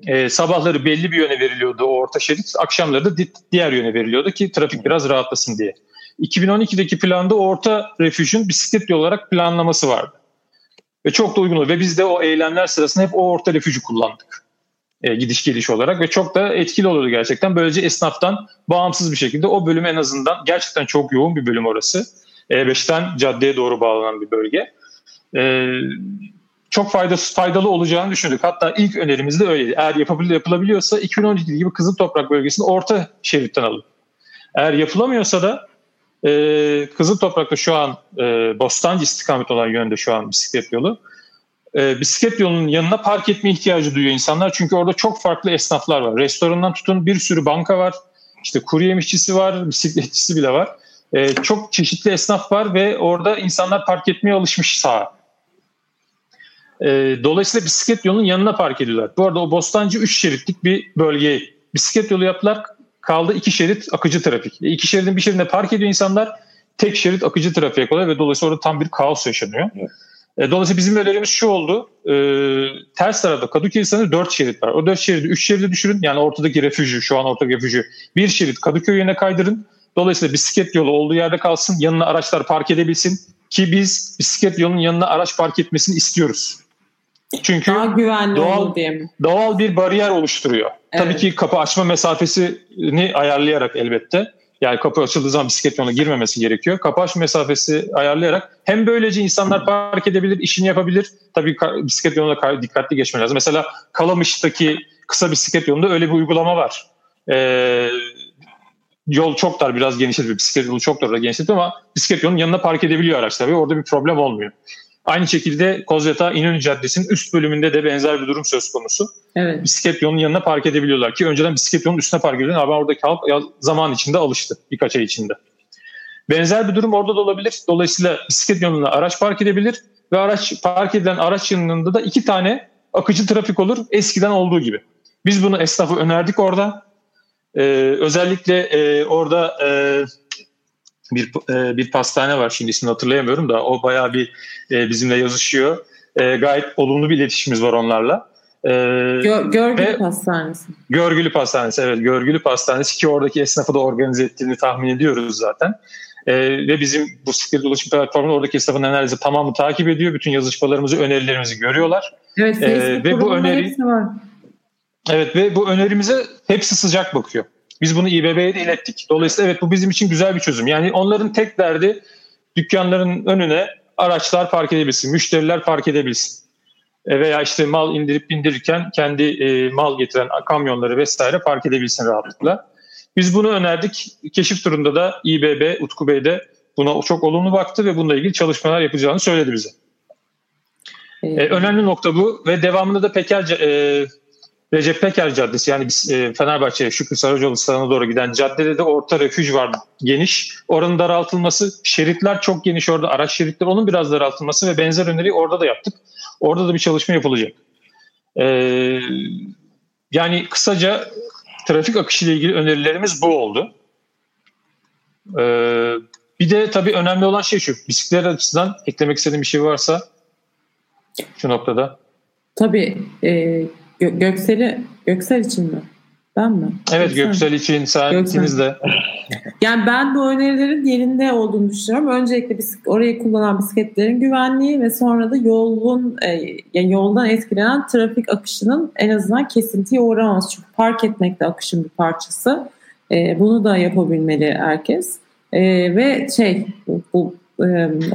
e, sabahları belli bir yöne veriliyordu o orta şerit, akşamları da diğer yöne veriliyordu ki trafik biraz rahatlasın diye. 2012'deki planda orta refüjün bisiklet yolu olarak planlaması vardı. Ve çok da uygun oldu. Ve biz de o eylemler sırasında hep o orta refüjü kullandık. E, gidiş geliş olarak ve çok da etkili oluyordu gerçekten. Böylece esnaftan bağımsız bir şekilde o bölüm en azından gerçekten çok yoğun bir bölüm orası. E5'ten caddeye doğru bağlanan bir bölge. E, çok faydası, faydalı olacağını düşündük. Hatta ilk önerimiz de öyleydi. Eğer yapabilir, yapılabiliyorsa 2012 gibi Kızıl Toprak bölgesini orta şeritten alın. Eğer yapılamıyorsa da e, Kızıl Toprak'ta şu an e, Bostancı istikamet olan yönde şu an bisiklet yolu. E, bisiklet yolunun yanına park etme ihtiyacı duyuyor insanlar. Çünkü orada çok farklı esnaflar var. Restorandan tutun bir sürü banka var. İşte kuru yemişçisi var, bisikletçisi bile var. E, çok çeşitli esnaf var ve orada insanlar park etmeye alışmış sağa. E, dolayısıyla bisiklet yolunun yanına park ediyorlar. Bu arada o Bostancı 3 şeritlik bir bölge. Bisiklet yolu yaptılar. Kaldı 2 şerit akıcı trafik. E, iki şeridin bir şeridinde park ediyor insanlar. Tek şerit akıcı trafiğe oluyor ve dolayısıyla orada tam bir kaos yaşanıyor. Evet. E, dolayısıyla bizim önerimiz şu oldu. E, ters tarafta Kadıköy sanırım 4 şerit var. O 4 şeridi 3 şeride düşürün. Yani ortadaki refüjü, şu an ortadaki refüjü bir şerit Kadıköy yöne kaydırın. Dolayısıyla bisiklet yolu olduğu yerde kalsın. Yanına araçlar park edebilsin. Ki biz bisiklet yolunun yanına araç park etmesini istiyoruz. Çünkü Daha güvenli doğal, diye mi? doğal bir bariyer oluşturuyor. Evet. Tabii ki kapı açma mesafesini ayarlayarak elbette. Yani kapı açıldığı zaman bisiklet yoluna girmemesi gerekiyor. Kapı açma mesafesi ayarlayarak hem böylece insanlar park edebilir, işini yapabilir. Tabii bisiklet yoluna dikkatli geçmek lazım. Mesela Kalamış'taki kısa bisiklet yolunda öyle bir uygulama var. Ee, yol çok dar biraz genişletiyor. Bisiklet yolu çok dar genişletiyor ama bisiklet yolunun yanına park edebiliyor araçlar ve orada bir problem olmuyor. Aynı şekilde Kozyata İnönü Caddesi'nin üst bölümünde de benzer bir durum söz konusu. Evet. Bisiklet yolunun yanına park edebiliyorlar ki önceden bisiklet yolunun üstüne park ediliyordu ama oradaki halk zaman içinde alıştı birkaç ay içinde. Benzer bir durum orada da olabilir. Dolayısıyla bisiklet yoluna araç park edebilir ve araç park edilen araç yanında da iki tane akıcı trafik olur eskiden olduğu gibi. Biz bunu esnafı önerdik orada. Ee, özellikle e, orada e, bir e, bir pastane var şimdi ismini hatırlayamıyorum da o bayağı bir e, bizimle yazışıyor. E, gayet olumlu bir iletişimimiz var onlarla. E, Gör, Görgülü Pastanesi. Görgülü Pastanesi evet Görgülü Pastanesi ki oradaki esnafı da organize ettiğini tahmin ediyoruz zaten. E, ve bizim bu bisiklet ulaşım platformunu oradaki esnafın neredeyse tamamı takip ediyor. Bütün yazışmalarımızı, önerilerimizi görüyorlar. Evet, e, ve bu öneri. Evet ve bu önerimize hepsi sıcak bakıyor. Biz bunu İBB'ye de ilettik. Dolayısıyla evet bu bizim için güzel bir çözüm. Yani onların tek derdi dükkanların önüne araçlar park edebilsin, müşteriler park edebilsin. E veya işte mal indirip bindirirken kendi e, mal getiren kamyonları vesaire park edebilsin rahatlıkla. Biz bunu önerdik. Keşif turunda da İBB, Utku Bey de buna çok olumlu baktı ve bununla ilgili çalışmalar yapacağını söyledi bize. Ee, önemli nokta bu ve devamında da Peker, e, Recep Peker Caddesi yani biz, e, Fenerbahçe Şükrü Saracoğlu stadına doğru giden caddede de orta refüj var geniş. Oranın daraltılması, şeritler çok geniş orada araç şeritleri onun biraz daraltılması ve benzer öneriyi orada da yaptık. Orada da bir çalışma yapılacak. Ee, yani kısaca trafik akışı ile ilgili önerilerimiz bu oldu. Ee, bir de tabii önemli olan şey şu. Bisiklet açısından eklemek istediğim bir şey varsa şu noktada. Tabii e, Gö- Göksel'i Göksel için mi? Ben mi? Evet Göksel, Göksel için sen ikiniz de. Yani ben bu önerilerin yerinde olduğunu düşünüyorum. Öncelikle bisik- orayı kullanan bisikletlerin güvenliği ve sonra da yolun e, yani yoldan etkilenen trafik akışının en azından kesintiye uğraması. Çünkü park etmek de akışın bir parçası. E, bunu da yapabilmeli herkes. E, ve şey bu, bu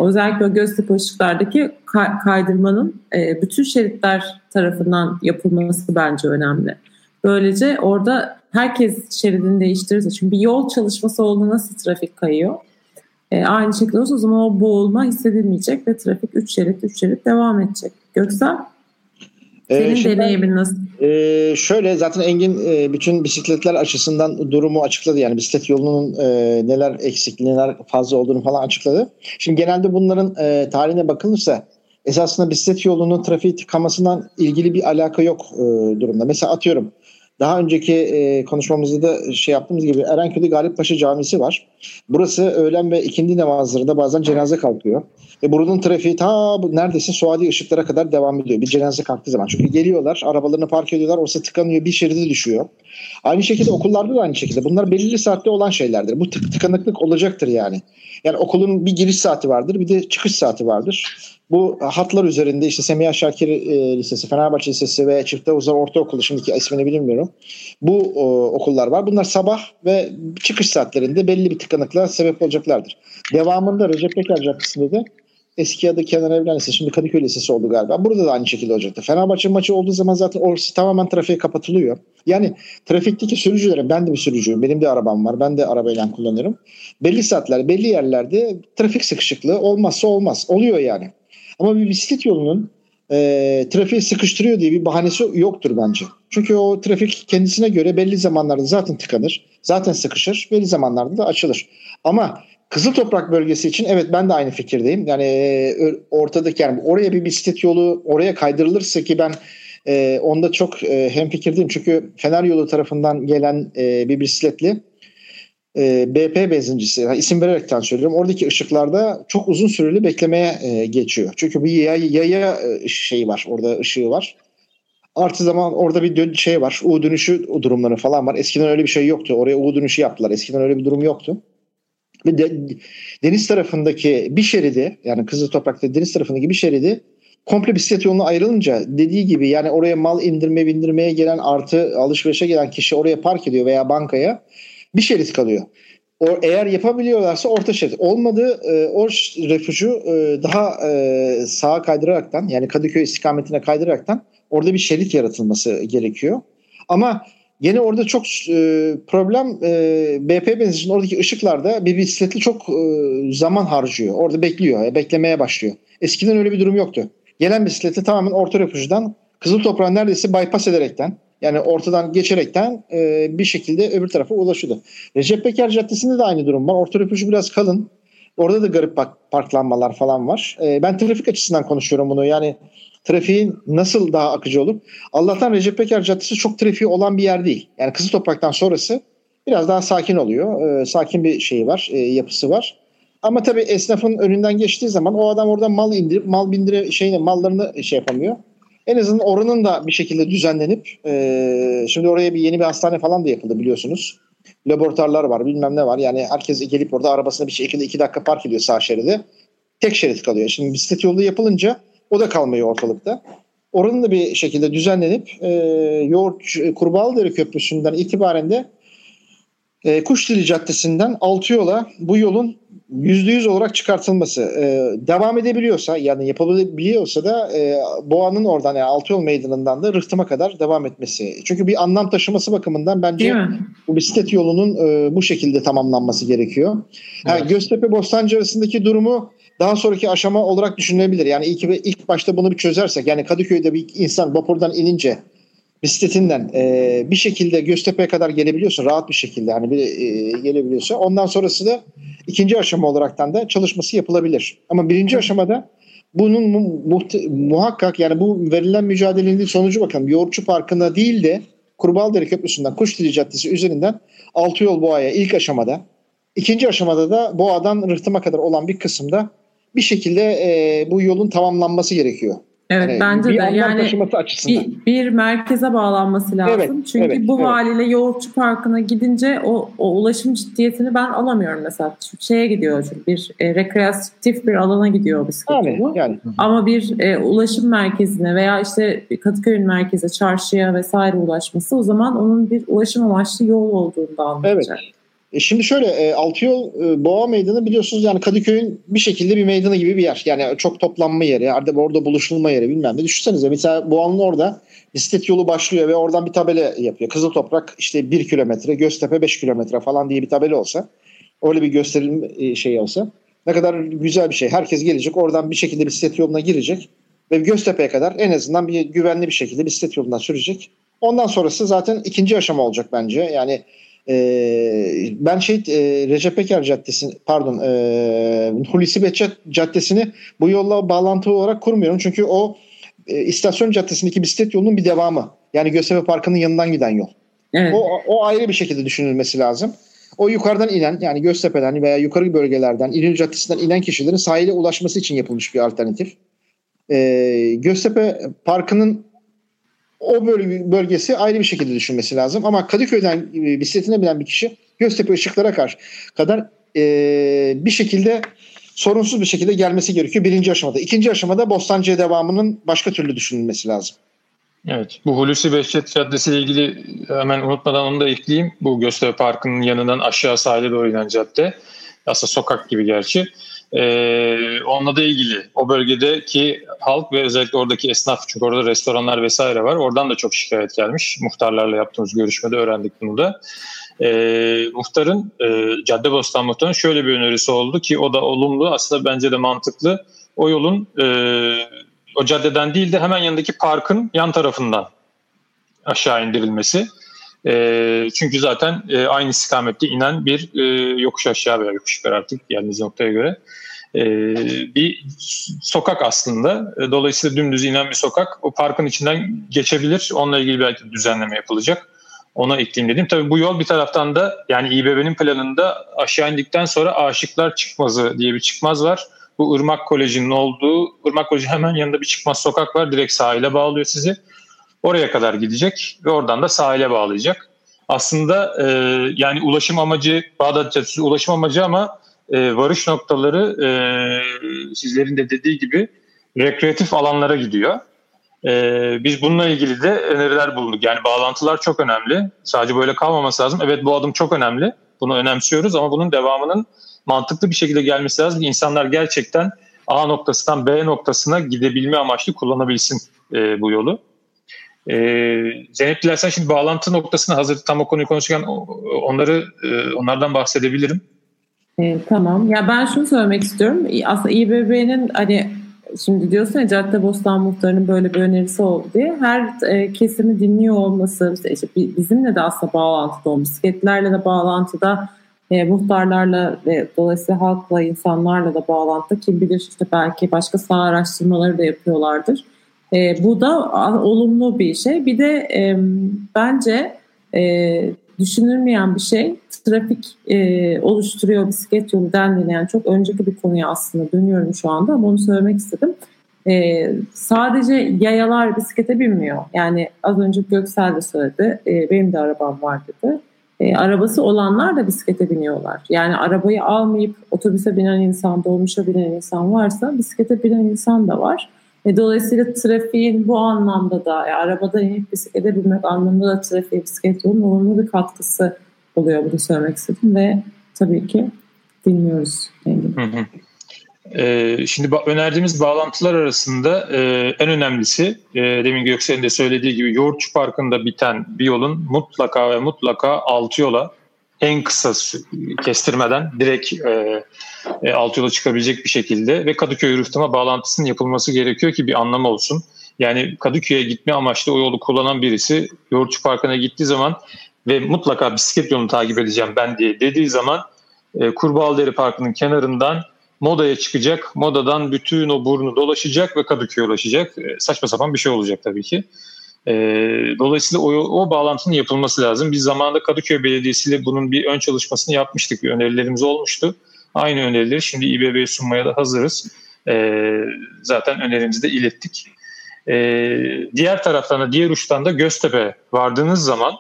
özellikle o Göztepe ışıklardaki kaydırmanın bütün şeritler tarafından yapılması bence önemli. Böylece orada herkes şeridini değiştirirse çünkü bir yol çalışması olduğunda nasıl trafik kayıyor? Aynı şekilde olsa o zaman o boğulma hissedilmeyecek ve trafik 3 şerit 3 şerit devam edecek. Göksel? Senin ee, deneyimin nasıl? E, şöyle zaten Engin e, bütün bisikletler açısından durumu açıkladı. Yani bisiklet yolunun e, neler eksik, neler fazla olduğunu falan açıkladı. Şimdi genelde bunların e, tarihine bakılırsa esasında bisiklet yolunun trafiği tıkamasından ilgili bir alaka yok e, durumda. Mesela atıyorum daha önceki e, konuşmamızda da şey yaptığımız gibi Erenköy'de Galippaşa Camisi var. Burası öğlen ve ikindi namazlarında bazen cenaze kalkıyor. Ve buranın trafiği ta neredeyse Suadi ışıklara kadar devam ediyor. Bir cenaze kalktığı zaman. Çünkü geliyorlar, arabalarını park ediyorlar, orası tıkanıyor, bir şeridi düşüyor. Aynı şekilde okullarda da aynı şekilde. Bunlar belirli saatte olan şeylerdir. Bu tık tıkanıklık olacaktır yani. Yani okulun bir giriş saati vardır, bir de çıkış saati vardır. Bu hatlar üzerinde işte Semiha Şakir e, Lisesi, Fenerbahçe Lisesi ve Çifte Uzar Ortaokulu şimdiki ismini bilmiyorum. Bu e, okullar var. Bunlar sabah ve çıkış saatlerinde belli bir tıkanıklığa sebep olacaklardır. Devamında Recep Peker Caddesi'nde de eski adı Kenan Evren Lisesi, şimdi Kadıköy Lisesi oldu galiba. Burada da aynı şekilde olacaktı. Fenerbahçe maçı olduğu zaman zaten orası tamamen trafiğe kapatılıyor. Yani trafikteki sürücülere, ben de bir sürücüyüm, benim de arabam var, ben de arabayla kullanıyorum. Belli saatler, belli yerlerde trafik sıkışıklığı olmazsa olmaz. Oluyor yani. Ama bir bisiklet yolunun e, trafiği sıkıştırıyor diye bir bahanesi yoktur bence. Çünkü o trafik kendisine göre belli zamanlarda zaten tıkanır, zaten sıkışır, belli zamanlarda da açılır. Ama Kızıl Toprak bölgesi için evet ben de aynı fikirdeyim. Yani e, ortadaki yani oraya bir bisiklet yolu oraya kaydırılırsa ki ben e, onda çok e, hem fikirdeyim. Çünkü Fener yolu tarafından gelen e, bir bisikletli e, BP benzincisi yani isim vererekten söylüyorum. Oradaki ışıklarda çok uzun süreli beklemeye e, geçiyor. Çünkü bir yaya, yaya e, şeyi var. Orada ışığı var. Artı zaman orada bir dön şey var. U dönüşü durumları falan var. Eskiden öyle bir şey yoktu. Oraya U dönüşü yaptılar. Eskiden öyle bir durum yoktu. Ve de, deniz tarafındaki bir şeridi yani Kızıl Toprak'ta deniz tarafındaki bir şeridi komple bisiklet yoluna ayrılınca dediği gibi yani oraya mal indirme bindirmeye gelen artı alışverişe gelen kişi oraya park ediyor veya bankaya bir şerit kalıyor. O, eğer yapabiliyorlarsa orta şerit. Olmadı e, o refüjü e, daha e, sağa kaydıraraktan yani Kadıköy istikametine kaydıraraktan orada bir şerit yaratılması gerekiyor. Ama Yine orada çok e, problem e, BP benzincinin oradaki ışıklarda bir bisikletli çok e, zaman harcıyor. Orada bekliyor, e, beklemeye başlıyor. Eskiden öyle bir durum yoktu. Gelen bisikleti tamamen orta refüjden Kızıl Toprağın neredeyse bypass ederekten yani ortadan geçerekten e, bir şekilde öbür tarafa ulaşıyordu. Recep Peker Caddesi'nde de aynı durum var. Orta refüjü biraz kalın. Orada da garip parklanmalar falan var. E, ben trafik açısından konuşuyorum bunu. Yani trafiğin nasıl daha akıcı olur? Allah'tan Recep Peker Caddesi çok trafiği olan bir yer değil. Yani Kızıl Toprak'tan sonrası biraz daha sakin oluyor. E, sakin bir şeyi var, e, yapısı var. Ama tabii esnafın önünden geçtiği zaman o adam orada mal indirip mal bindire şeyini mallarını şey yapamıyor. En azından oranın da bir şekilde düzenlenip e, şimdi oraya bir yeni bir hastane falan da yapıldı biliyorsunuz. Laboratuvarlar var bilmem ne var. Yani herkes gelip orada arabasına bir şekilde iki dakika park ediyor sağ şeride. Tek şerit kalıyor. Şimdi bisiklet yolu yapılınca o da kalmıyor ortalıkta. Oranın da bir şekilde düzenlenip e, Yoğurt Kurbağalıdere Köprüsü'nden itibaren de e, Kuşdili Caddesi'nden Altıyola bu yolun %100 olarak çıkartılması e, devam edebiliyorsa yani yapılabiliyorsa da e, Boğa'nın oradan yani Altıyol Meydanı'ndan da Rıhtım'a kadar devam etmesi. Çünkü bir anlam taşıması bakımından bence bu bisiklet yolunun e, bu şekilde tamamlanması gerekiyor. Evet. Yani Göztepe Bostancı arasındaki durumu daha sonraki aşama olarak düşünülebilir. Yani ilk, ilk başta bunu bir çözersek yani Kadıköy'de bir insan vapurdan inince bisikletinden e, bir şekilde Göztepe'ye kadar gelebiliyorsa rahat bir şekilde hani bir e, gelebiliyorsa ondan sonrası da ikinci aşama olaraktan da çalışması yapılabilir. Ama birinci aşamada bunun mu, muhakkak yani bu verilen mücadelenin sonucu bakalım. Yoğurtçu Parkı'na değil de Kurbaldere Köprüsü'nden Kuşdili Caddesi üzerinden Altı Yol Boğa'ya ilk aşamada ikinci aşamada da Boğa'dan Rıhtım'a kadar olan bir kısımda bir şekilde e, bu yolun tamamlanması gerekiyor. Evet yani bence bir de yani. Bir, bir merkeze bağlanması lazım. Evet, Çünkü evet, bu evet. haliyle Yoğurtçu Parkı'na gidince o, o ulaşım ciddiyetini ben alamıyorum mesela. Şeye gidiyor çünkü bir e, rekreatif bir alana gidiyor bisiklet yani, yolu. Yani. Ama bir e, ulaşım merkezine veya işte Kadıköy'ün merkeze, çarşıya vesaire ulaşması o zaman onun bir ulaşım amaçlı yol olduğunu da anlayacak. Evet. E şimdi şöyle e, Altıyol e, Boğa Meydanı biliyorsunuz yani Kadıköy'ün bir şekilde bir meydanı gibi bir yer. Yani çok toplanma yeri, orada, buluşulma yeri bilmem ne. Düşünsenize mesela Boğa'nın orada bisiklet yolu başlıyor ve oradan bir tabela yapıyor. Kızıl Toprak işte 1 kilometre, Göztepe 5 kilometre falan diye bir tabela olsa. Öyle bir gösterim e, şey olsa. Ne kadar güzel bir şey. Herkes gelecek oradan bir şekilde bisiklet yoluna girecek. Ve Göztepe'ye kadar en azından bir güvenli bir şekilde bisiklet yolundan sürecek. Ondan sonrası zaten ikinci aşama olacak bence. Yani e, ben şey e, Recep Peker Caddesi pardon e, Hulusi Behçet Caddesi'ni bu yolla bağlantı olarak kurmuyorum. Çünkü o e, istasyon caddesindeki bisiklet yolunun bir devamı. Yani Göztepe Parkı'nın yanından giden yol. Evet. O, o ayrı bir şekilde düşünülmesi lazım. O yukarıdan inen yani Göztepe'den veya yukarı bölgelerden İnönü Caddesi'nden inen kişilerin sahile ulaşması için yapılmış bir alternatif. Ee, Göztepe Parkı'nın o bölgesi ayrı bir şekilde düşünmesi lazım. Ama Kadıköy'den e, bisikletine binen bir kişi Göztepe ışıklara karşı kadar e, bir şekilde sorunsuz bir şekilde gelmesi gerekiyor birinci aşamada. İkinci aşamada Bostancı'ya devamının başka türlü düşünülmesi lazım. Evet. Bu Hulusi Behçet Caddesi ile ilgili hemen unutmadan onu da ekleyeyim. Bu Göztepe Parkı'nın yanından aşağı sahile doğru inen cadde. Aslında sokak gibi gerçi. Ee, onunla da ilgili o bölgedeki halk ve özellikle oradaki esnaf çünkü orada restoranlar vesaire var. Oradan da çok şikayet gelmiş. Muhtarlarla yaptığımız görüşmede öğrendik bunu da. Ee, muhtarın, e, Caddebostan muhtarın şöyle bir önerisi oldu ki o da olumlu aslında bence de mantıklı. O yolun e, o caddeden değil de hemen yanındaki parkın yan tarafından aşağı indirilmesi. E, çünkü zaten e, aynı istikamette inen bir e, yokuş aşağı veya yokuş yukarı artık geldiğiniz noktaya göre e, bir sokak aslında. E, dolayısıyla dümdüz inen bir sokak. O parkın içinden geçebilir. Onunla ilgili belki düzenleme yapılacak. Ona ekleyeyim dedim. Tabii bu yol bir taraftan da yani İBB'nin planında aşağı indikten sonra Aşıklar Çıkmazı diye bir çıkmaz var. Bu Irmak Koleji'nin olduğu, Irmak Koleji hemen yanında bir çıkmaz sokak var. Direkt sahile bağlıyor sizi. Oraya kadar gidecek ve oradan da sahile bağlayacak. Aslında e, yani ulaşım amacı Bağdat Caddesi ulaşım amacı ama e, varış noktaları e, sizlerin de dediği gibi rekreatif alanlara gidiyor. E, biz bununla ilgili de öneriler bulduk. Yani bağlantılar çok önemli. Sadece böyle kalmaması lazım. Evet bu adım çok önemli. Bunu önemsiyoruz ama bunun devamının mantıklı bir şekilde gelmesi lazım. İnsanlar gerçekten A noktasından B noktasına gidebilme amaçlı kullanabilsin e, bu yolu. Ee, Zeynep dilersen şimdi bağlantı noktasını hazır tam o konuyu konuşurken onları e, onlardan bahsedebilirim. E, tamam. Ya ben şunu söylemek istiyorum. Aslında İBB'nin hani şimdi diyorsun ya Cadde Bostan Muhtarı'nın böyle bir önerisi oldu diye her e, kesimi dinliyor olması işte bizimle de aslında bağlantıda olmuş. Bisikletlerle de bağlantıda e, muhtarlarla ve dolayısıyla halkla, insanlarla da bağlantıda kim bilir işte belki başka saha araştırmaları da yapıyorlardır. E, bu da olumlu bir şey. Bir de e, bence e, düşünülmeyen bir şey trafik e, oluşturuyor bisiklet yolu dendiğini çok önceki bir konuya aslında dönüyorum şu anda ama onu söylemek istedim. E, sadece yayalar bisiklete binmiyor. Yani az önce Göksel de söyledi. E, benim de arabam var dedi. E, arabası olanlar da bisiklete biniyorlar. Yani arabayı almayıp otobüse binen insan, dolmuşa binen insan varsa bisiklete binen insan da var. E, dolayısıyla trafiğin bu anlamda da yani arabada inip bisiklete binmek anlamında da trafiğe bisiklet yolunun olumlu bir katkısı oluyor bunu söylemek istedim ve tabii ki dinliyoruz. Hı hı. Ee, şimdi önerdiğimiz bağlantılar arasında e, en önemlisi e, demin Göksel'in de söylediği gibi Yoğurtçu Parkı'nda biten bir yolun mutlaka ve mutlaka altı yola en kısa kestirmeden direkt e, e, alt yola çıkabilecek bir şekilde ve Kadıköy rıhtıma bağlantısının yapılması gerekiyor ki bir anlamı olsun. Yani Kadıköy'e gitme amaçlı o yolu kullanan birisi Yoğurtçu Parkı'na gittiği zaman ve mutlaka bisiklet yolunu takip edeceğim ben diye dediği zaman e, Kurbağalıdere Parkı'nın kenarından Moda'ya çıkacak. Moda'dan bütün o burnu dolaşacak ve Kadıköy'e ulaşacak. E, saçma sapan bir şey olacak tabii ki. E, dolayısıyla o, o bağlantının yapılması lazım. Biz zamanında Kadıköy Belediyesi ile bunun bir ön çalışmasını yapmıştık. Bir önerilerimiz olmuştu. Aynı önerileri şimdi İBB'ye sunmaya da hazırız. E, zaten önerimizi de ilettik. E, diğer taraftan da diğer uçtan da Göztepe vardığınız zaman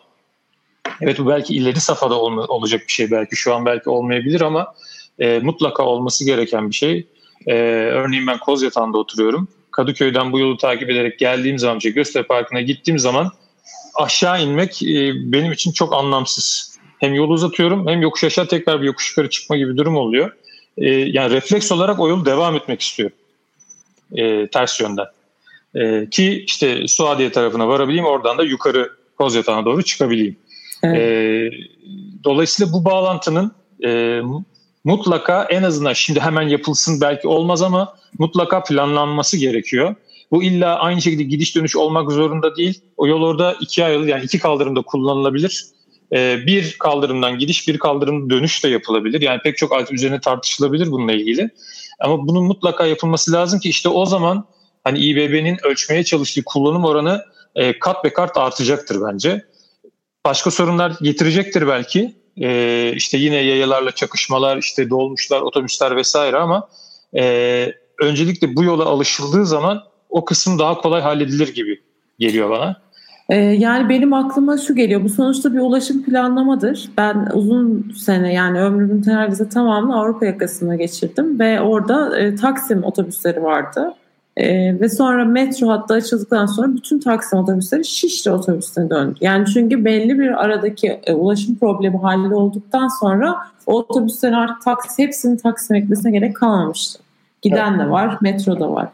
evet bu belki ileri safhada olacak bir şey belki şu an belki olmayabilir ama e, mutlaka olması gereken bir şey. Örneğin ben Kozyatağı'nda oturuyorum. Kadıköy'den bu yolu takip ederek geldiğim zaman, şey, Göztepe Parkı'na gittiğim zaman aşağı inmek e, benim için çok anlamsız. Hem yolu uzatıyorum hem yokuş aşağı tekrar bir yokuş yukarı çıkma gibi durum oluyor. E, yani refleks olarak o yolu devam etmek istiyorum. E, ters yönden. E, ki işte Suadiye tarafına varabileyim oradan da yukarı Kozyatağı'na doğru çıkabileyim. Evet. E, dolayısıyla bu bağlantının e, mutlaka en azından şimdi hemen yapılsın belki olmaz ama mutlaka planlanması gerekiyor. Bu illa aynı şekilde gidiş dönüş olmak zorunda değil. O yol orada iki ayrı yani iki kaldırımda kullanılabilir. Ee, bir kaldırımdan gidiş bir kaldırım dönüş de yapılabilir. Yani pek çok alt üzerine tartışılabilir bununla ilgili. Ama bunun mutlaka yapılması lazım ki işte o zaman hani İBB'nin ölçmeye çalıştığı kullanım oranı e, kat be kat artacaktır bence. Başka sorunlar getirecektir belki e, işte yine yayalarla çakışmalar, işte dolmuşlar, otobüsler vesaire ama e, öncelikle bu yola alışıldığı zaman o kısım daha kolay halledilir gibi geliyor bana. Ee, yani benim aklıma şu geliyor. Bu sonuçta bir ulaşım planlamadır. Ben uzun sene yani ömrümün neredeyse tamamını Avrupa yakasına geçirdim ve orada e, Taksim otobüsleri vardı. Ee, ve sonra metro hattı açıldıktan sonra bütün Taksim otobüsleri Şişli otobüsüne döndü. Yani çünkü belli bir aradaki e, ulaşım problemi halli olduktan sonra o otobüslerin artık taksi, hepsinin Taksim ekmesine gerek kalmamıştı. Giden de var, metro da var.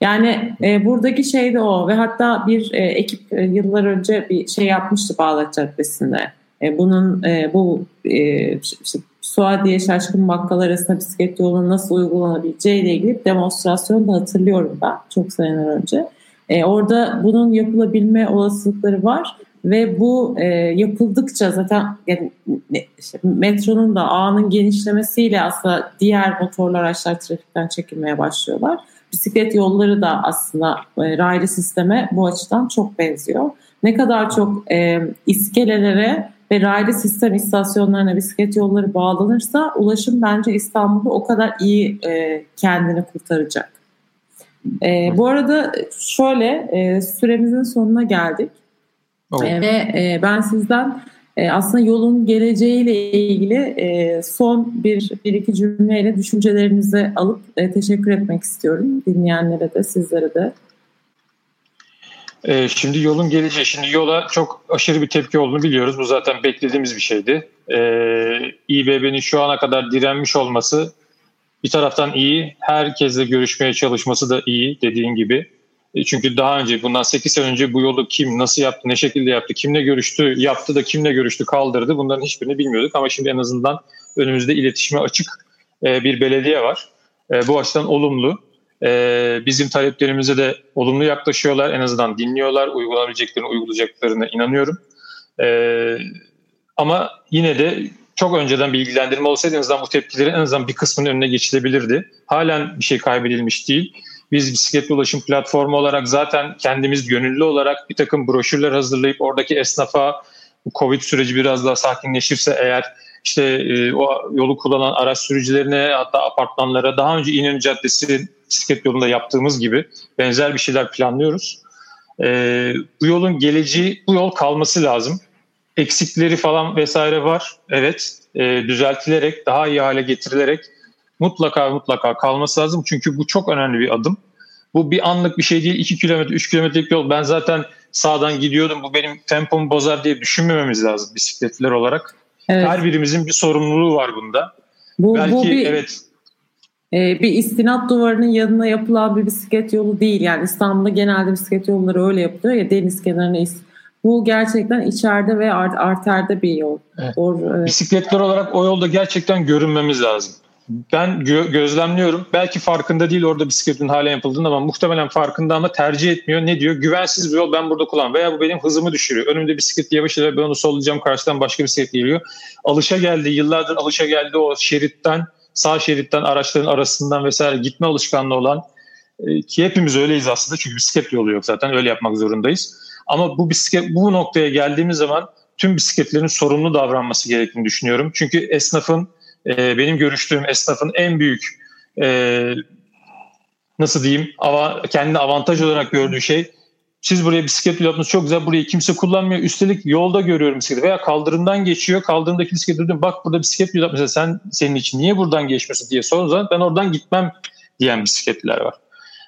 Yani e, buradaki şey de o ve hatta bir e, ekip e, yıllar önce bir şey yapmıştı Bağdat Caddesi'nde. E, bunun e, bu e, işte, Suadiye Şaşkın Bakkal arasında bisiklet yolunun nasıl uygulanabileceği ile ilgili demonstrasyon da hatırlıyorum ben çok seneler önce. E, orada bunun yapılabilme olasılıkları var ve bu e, yapıldıkça zaten yani, işte, metronun da ağının genişlemesiyle aslında diğer motorlu araçlar trafikten çekilmeye başlıyorlar. Bisiklet yolları da aslında e, raylı sisteme bu açıdan çok benziyor. Ne kadar çok e, iskelelere ve raylı sistem istasyonlarına bisiklet yolları bağlanırsa ulaşım bence İstanbul'da o kadar iyi e, kendini kurtaracak. E, bu arada şöyle e, süremizin sonuna geldik. Oh. E, ve e, ben sizden e, aslında yolun geleceğiyle ilgili e, son bir, bir iki cümleyle düşüncelerinizi alıp e, teşekkür etmek istiyorum dinleyenlere de sizlere de. Ee, şimdi yolun geleceği, şimdi yola çok aşırı bir tepki olduğunu biliyoruz. Bu zaten beklediğimiz bir şeydi. Ee, İBB'nin şu ana kadar direnmiş olması bir taraftan iyi. Herkesle görüşmeye çalışması da iyi dediğin gibi. E, çünkü daha önce bundan 8 sene önce bu yolu kim nasıl yaptı, ne şekilde yaptı, kimle görüştü, yaptı da kimle görüştü, kaldırdı. Bunların hiçbirini bilmiyorduk ama şimdi en azından önümüzde iletişime açık e, bir belediye var. E, bu açıdan olumlu. Ee, bizim taleplerimize de olumlu yaklaşıyorlar. En azından dinliyorlar. Uygulanabileceklerini uygulayacaklarına inanıyorum. Ee, ama yine de çok önceden bilgilendirme olsaydı en azından bu tepkilerin en azından bir kısmının önüne geçilebilirdi. Halen bir şey kaybedilmiş değil. Biz bisikletli ulaşım platformu olarak zaten kendimiz gönüllü olarak bir takım broşürler hazırlayıp oradaki esnafa bu Covid süreci biraz daha sakinleşirse eğer işte e, o yolu kullanan araç sürücülerine hatta apartmanlara daha önce İnönü Caddesi bisiklet yolunda yaptığımız gibi benzer bir şeyler planlıyoruz. E, bu yolun geleceği, bu yol kalması lazım. Eksikleri falan vesaire var. Evet, e, düzeltilerek, daha iyi hale getirilerek mutlaka mutlaka kalması lazım. Çünkü bu çok önemli bir adım. Bu bir anlık bir şey değil. 2 kilometre, 3 kilometrelik yol. Ben zaten sağdan gidiyordum. Bu benim tempomu bozar diye düşünmememiz lazım bisikletliler olarak. Evet. Her birimizin bir sorumluluğu var bunda. Bu, Belki bu bir, evet e, bir istinat duvarının yanına yapılan bir bisiklet yolu değil. Yani İstanbul'da genelde bisiklet yolları öyle yapılıyor ya deniz kenarına bu gerçekten içeride ve art, arterde bir yol. Evet. Or, evet. Bisikletler olarak o yolda gerçekten görünmemiz lazım. Ben gö- gözlemliyorum. Belki farkında değil orada bisikletin hale yapıldığında ama muhtemelen farkında ama tercih etmiyor. Ne diyor? Güvensiz bir yol ben burada kullan veya bu benim hızımı düşürüyor. Önümde bisiklet yavaş ilerliyor ben onu sollayacağım karşıdan başka bisiklet geliyor. Alışa geldi yıllardır alışa geldi o şeritten sağ şeritten araçların arasından vesaire gitme alışkanlığı olan e, ki hepimiz öyleyiz aslında çünkü bisiklet yolu yok zaten öyle yapmak zorundayız. Ama bu bisiklet bu noktaya geldiğimiz zaman tüm bisikletlerin sorumlu davranması gerektiğini düşünüyorum. Çünkü esnafın e, benim görüştüğüm esnafın en büyük e, nasıl diyeyim ava, kendine avantaj olarak gördüğü şey siz buraya bisiklet yaptınız çok güzel burayı kimse kullanmıyor. Üstelik yolda görüyorum bisikleti veya kaldırımdan geçiyor. Kaldırımdaki bisiklet durdum bak burada bisiklet yapmış mesela sen senin için niye buradan geçmiyorsun diye sorun zaman ben oradan gitmem diyen bisikletliler var.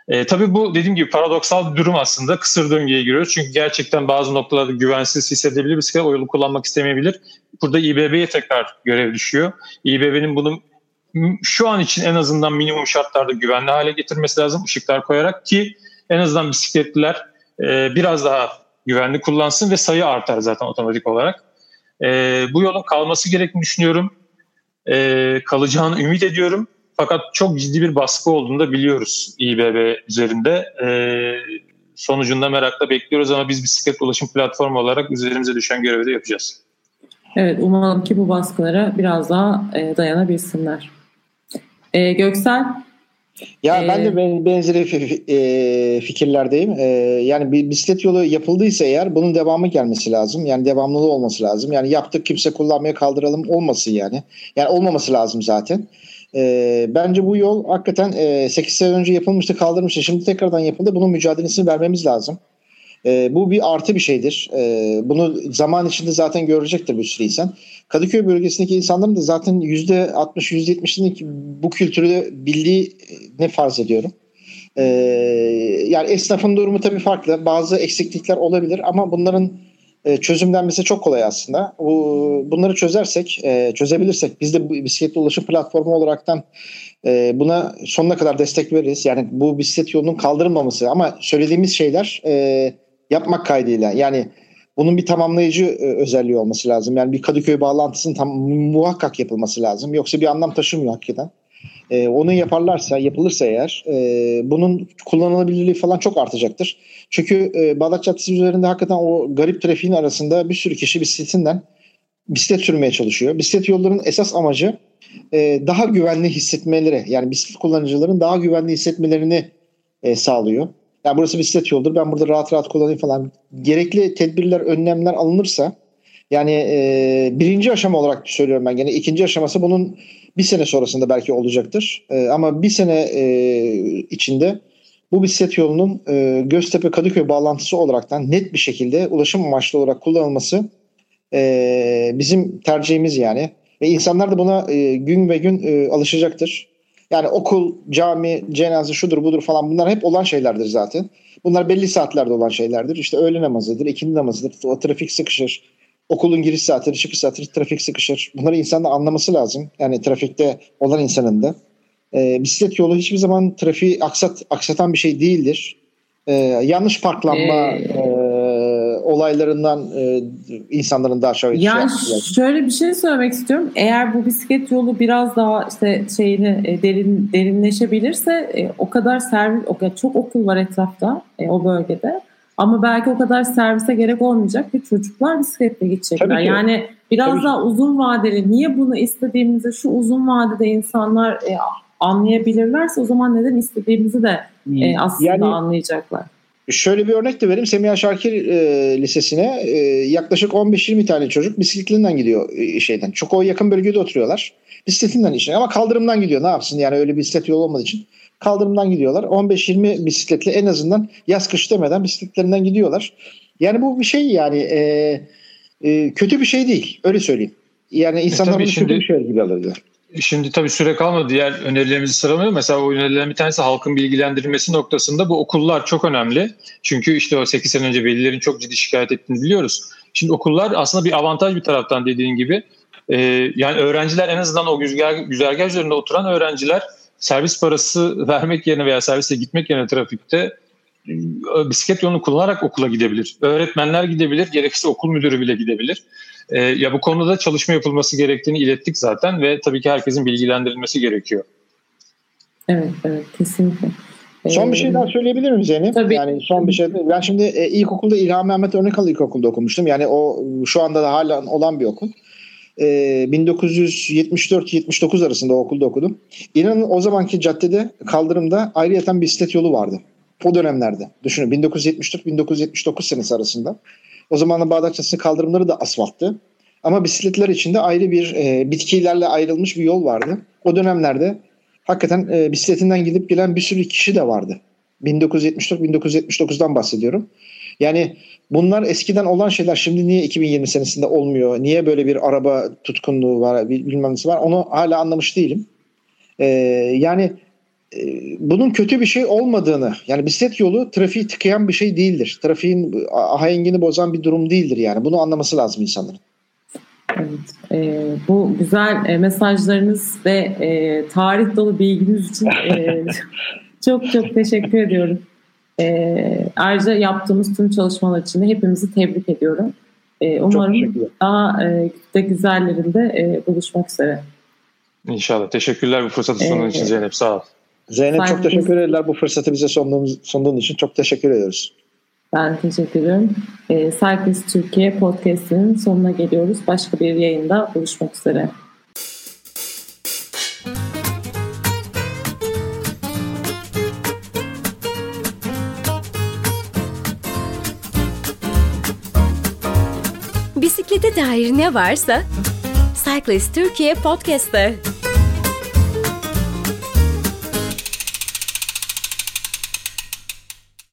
E, tabii bu dediğim gibi paradoksal bir durum aslında. Kısır döngüye giriyoruz. Çünkü gerçekten bazı noktalarda güvensiz hissedebilir. Bisiklet o yolu kullanmak istemeyebilir. Burada İBB'ye tekrar görev düşüyor. İBB'nin bunu şu an için en azından minimum şartlarda güvenli hale getirmesi lazım. ışıklar koyarak ki en azından bisikletliler e, biraz daha güvenli kullansın ve sayı artar zaten otomatik olarak. E, bu yolun kalması gerektiğini düşünüyorum. E, kalacağını ümit ediyorum. Fakat çok ciddi bir baskı olduğunu da biliyoruz İBB üzerinde. Sonucunda merakla bekliyoruz ama biz bisiklet ulaşım platformu olarak üzerimize düşen görevi de yapacağız. Evet umalım ki bu baskılara biraz daha e, dayanabilsinler. E, Göksel? Ya ee, ben de benzeri e, fikirlerdeyim. E, yani bir bisiklet yolu yapıldıysa eğer bunun devamı gelmesi lazım. Yani devamlılığı olması lazım. Yani yaptık kimse kullanmaya kaldıralım olmasın yani. Yani olmaması lazım zaten. E, bence bu yol hakikaten e, 8 sene önce yapılmıştı kaldırmıştı. Şimdi tekrardan yapıldı. Bunun mücadelesini vermemiz lazım. E, bu bir artı bir şeydir. E, bunu zaman içinde zaten görecektir bir sürü insan. Kadıköy bölgesindeki insanların da zaten %60-%70'inin bu kültürü bildiği ne farz ediyorum. E, yani esnafın durumu tabii farklı. Bazı eksiklikler olabilir ama bunların e, çözümlenmesi çok kolay aslında. Bunları çözersek, e, çözebilirsek biz de bu bisikletli ulaşım platformu olaraktan e, buna sonuna kadar destek veririz. Yani bu bisiklet yolunun kaldırılmaması ama söylediğimiz şeyler yapmak kaydıyla yani bunun bir tamamlayıcı özelliği olması lazım. Yani bir Kadıköy bağlantısının tam muhakkak yapılması lazım. Yoksa bir anlam taşımıyor hakikaten. E, onu yaparlarsa, yapılırsa eğer e, bunun kullanılabilirliği falan çok artacaktır. Çünkü e, Bağdat Caddesi üzerinde hakikaten o garip trafiğin arasında bir sürü kişi bisikletinden bisiklet sürmeye çalışıyor. Bisiklet yollarının esas amacı e, daha güvenli hissetmeleri yani bisiklet kullanıcıların daha güvenli hissetmelerini e, sağlıyor. Yani burası bisiklet yoldur ben burada rahat rahat kullanayım falan. Gerekli tedbirler, önlemler alınırsa yani e, birinci aşama olarak söylüyorum ben gene. ikinci aşaması bunun bir sene sonrasında belki olacaktır. E, ama bir sene e, içinde bu bisiklet yolunun e, Göztepe Kadıköy bağlantısı olaraktan net bir şekilde ulaşım amaçlı olarak kullanılması e, bizim tercihimiz yani. Ve insanlar da buna e, gün ve gün e, alışacaktır. Yani okul, cami, cenaze şudur budur falan bunlar hep olan şeylerdir zaten. Bunlar belli saatlerde olan şeylerdir. İşte öğle namazıdır, ikindi namazıdır. O trafik sıkışır okulun giriş saatleri, çıkış saatleri trafik sıkışır. Bunları insanın anlaması lazım. Yani trafikte olan insanın da. E, bisiklet yolu hiçbir zaman trafiği aksat, aksatan bir şey değildir. E, yanlış parklanma ee, e, olaylarından e, insanların daha çok yani şey şöyle bir şey söylemek istiyorum. Eğer bu bisiklet yolu biraz daha işte şeyini e, derin derinleşebilirse e, o kadar servis o kadar çok okul var etrafta e, o bölgede. Ama belki o kadar servise gerek olmayacak ve çocuklar bisikletle gidecekler. Yani biraz Tabii daha ki. uzun vadeli niye bunu istediğimizi şu uzun vadede insanlar e, anlayabilirlerse o zaman neden istediğimizi de e, aslında yani, anlayacaklar. Şöyle bir örnek de vereyim. Semiha Şarkir e, Lisesi'ne e, yaklaşık 15-20 tane çocuk bisikletinden gidiyor e, şeyden. Çok o yakın bölgede oturuyorlar. Bisikletinden işe ama kaldırımdan gidiyor. Ne yapsın yani öyle bir bisiklet yolu olmadığı için. Kaldırımdan gidiyorlar. 15-20 bisikletle en azından yaz kış demeden bisikletlerinden gidiyorlar. Yani bu bir şey yani e, e, kötü bir şey değil. Öyle söyleyeyim. Yani insanlar e bunu şimdi, kötü bir şey gibi alırlar. Şimdi tabii süre kalmadı. Diğer önerilerimizi sıralamıyor. Mesela o önerilerin bir tanesi halkın bilgilendirilmesi noktasında bu okullar çok önemli. Çünkü işte o 8 sene önce velilerin çok ciddi şikayet ettiğini biliyoruz. Şimdi okullar aslında bir avantaj bir taraftan dediğin gibi E, yani öğrenciler en azından o güzergah, güzergah üzerinde oturan öğrenciler servis parası (laughs) vermek yerine veya servise gitmek yerine trafikte bisiklet yolunu kullanarak okula gidebilir. Öğretmenler gidebilir, gerekirse okul müdürü bile gidebilir. E, ya bu konuda çalışma yapılması gerektiğini ilettik zaten ve tabii ki herkesin bilgilendirilmesi gerekiyor. Evet, evet kesinlikle. Son bir şey daha söyleyebilir miyim Zeynep? Tabii. Yani son bir şey. Ben şimdi e, ilkokulda İlhami Mehmet Örnekal İlkokulu'da okumuştum. Yani o şu anda da hala olan bir okul. E, 1974-79 arasında o okulda okudum. İnanın o zamanki caddede kaldırımda ayrıyeten bisiklet yolu vardı. O dönemlerde. Düşünün 1974-1979 senesi arasında. O zaman da Bağdat Caddesi kaldırımları da asfalttı. Ama bisikletler için de ayrı bir e, bitkilerle ayrılmış bir yol vardı. O dönemlerde hakikaten e, bisikletinden gidip gelen bir sürü kişi de vardı. 1974-1979'dan bahsediyorum. Yani bunlar eskiden olan şeyler şimdi niye 2020 senesinde olmuyor? Niye böyle bir araba tutkunluğu var, bilmem nesi var? Onu hala anlamış değilim. Ee, yani bunun kötü bir şey olmadığını, yani bisiklet yolu trafiği tıkayan bir şey değildir. Trafiğin ahengini bozan bir durum değildir yani. Bunu anlaması lazım insanların. Evet, e, bu güzel e, mesajlarınız ve e, tarih dolu bilginiz için e, (laughs) çok çok teşekkür ediyorum. E, ayrıca yaptığımız tüm çalışmalar için de hepimizi tebrik ediyorum. E, umarım daha e, de güzellerinde e, buluşmak üzere. İnşallah. Teşekkürler bu fırsatı sunduğun için Zeynep. Sağ ol. Zeynep çok teşekkür ederler bu fırsatı bize sunduğun, sunduğun için. Çok teşekkür ediyoruz. Ben teşekkür ederim. E, Cyclist Türkiye podcast'inin sonuna geliyoruz. Başka bir yayında buluşmak üzere. Bisiklete dair ne varsa Cyclist Türkiye Podcast'te.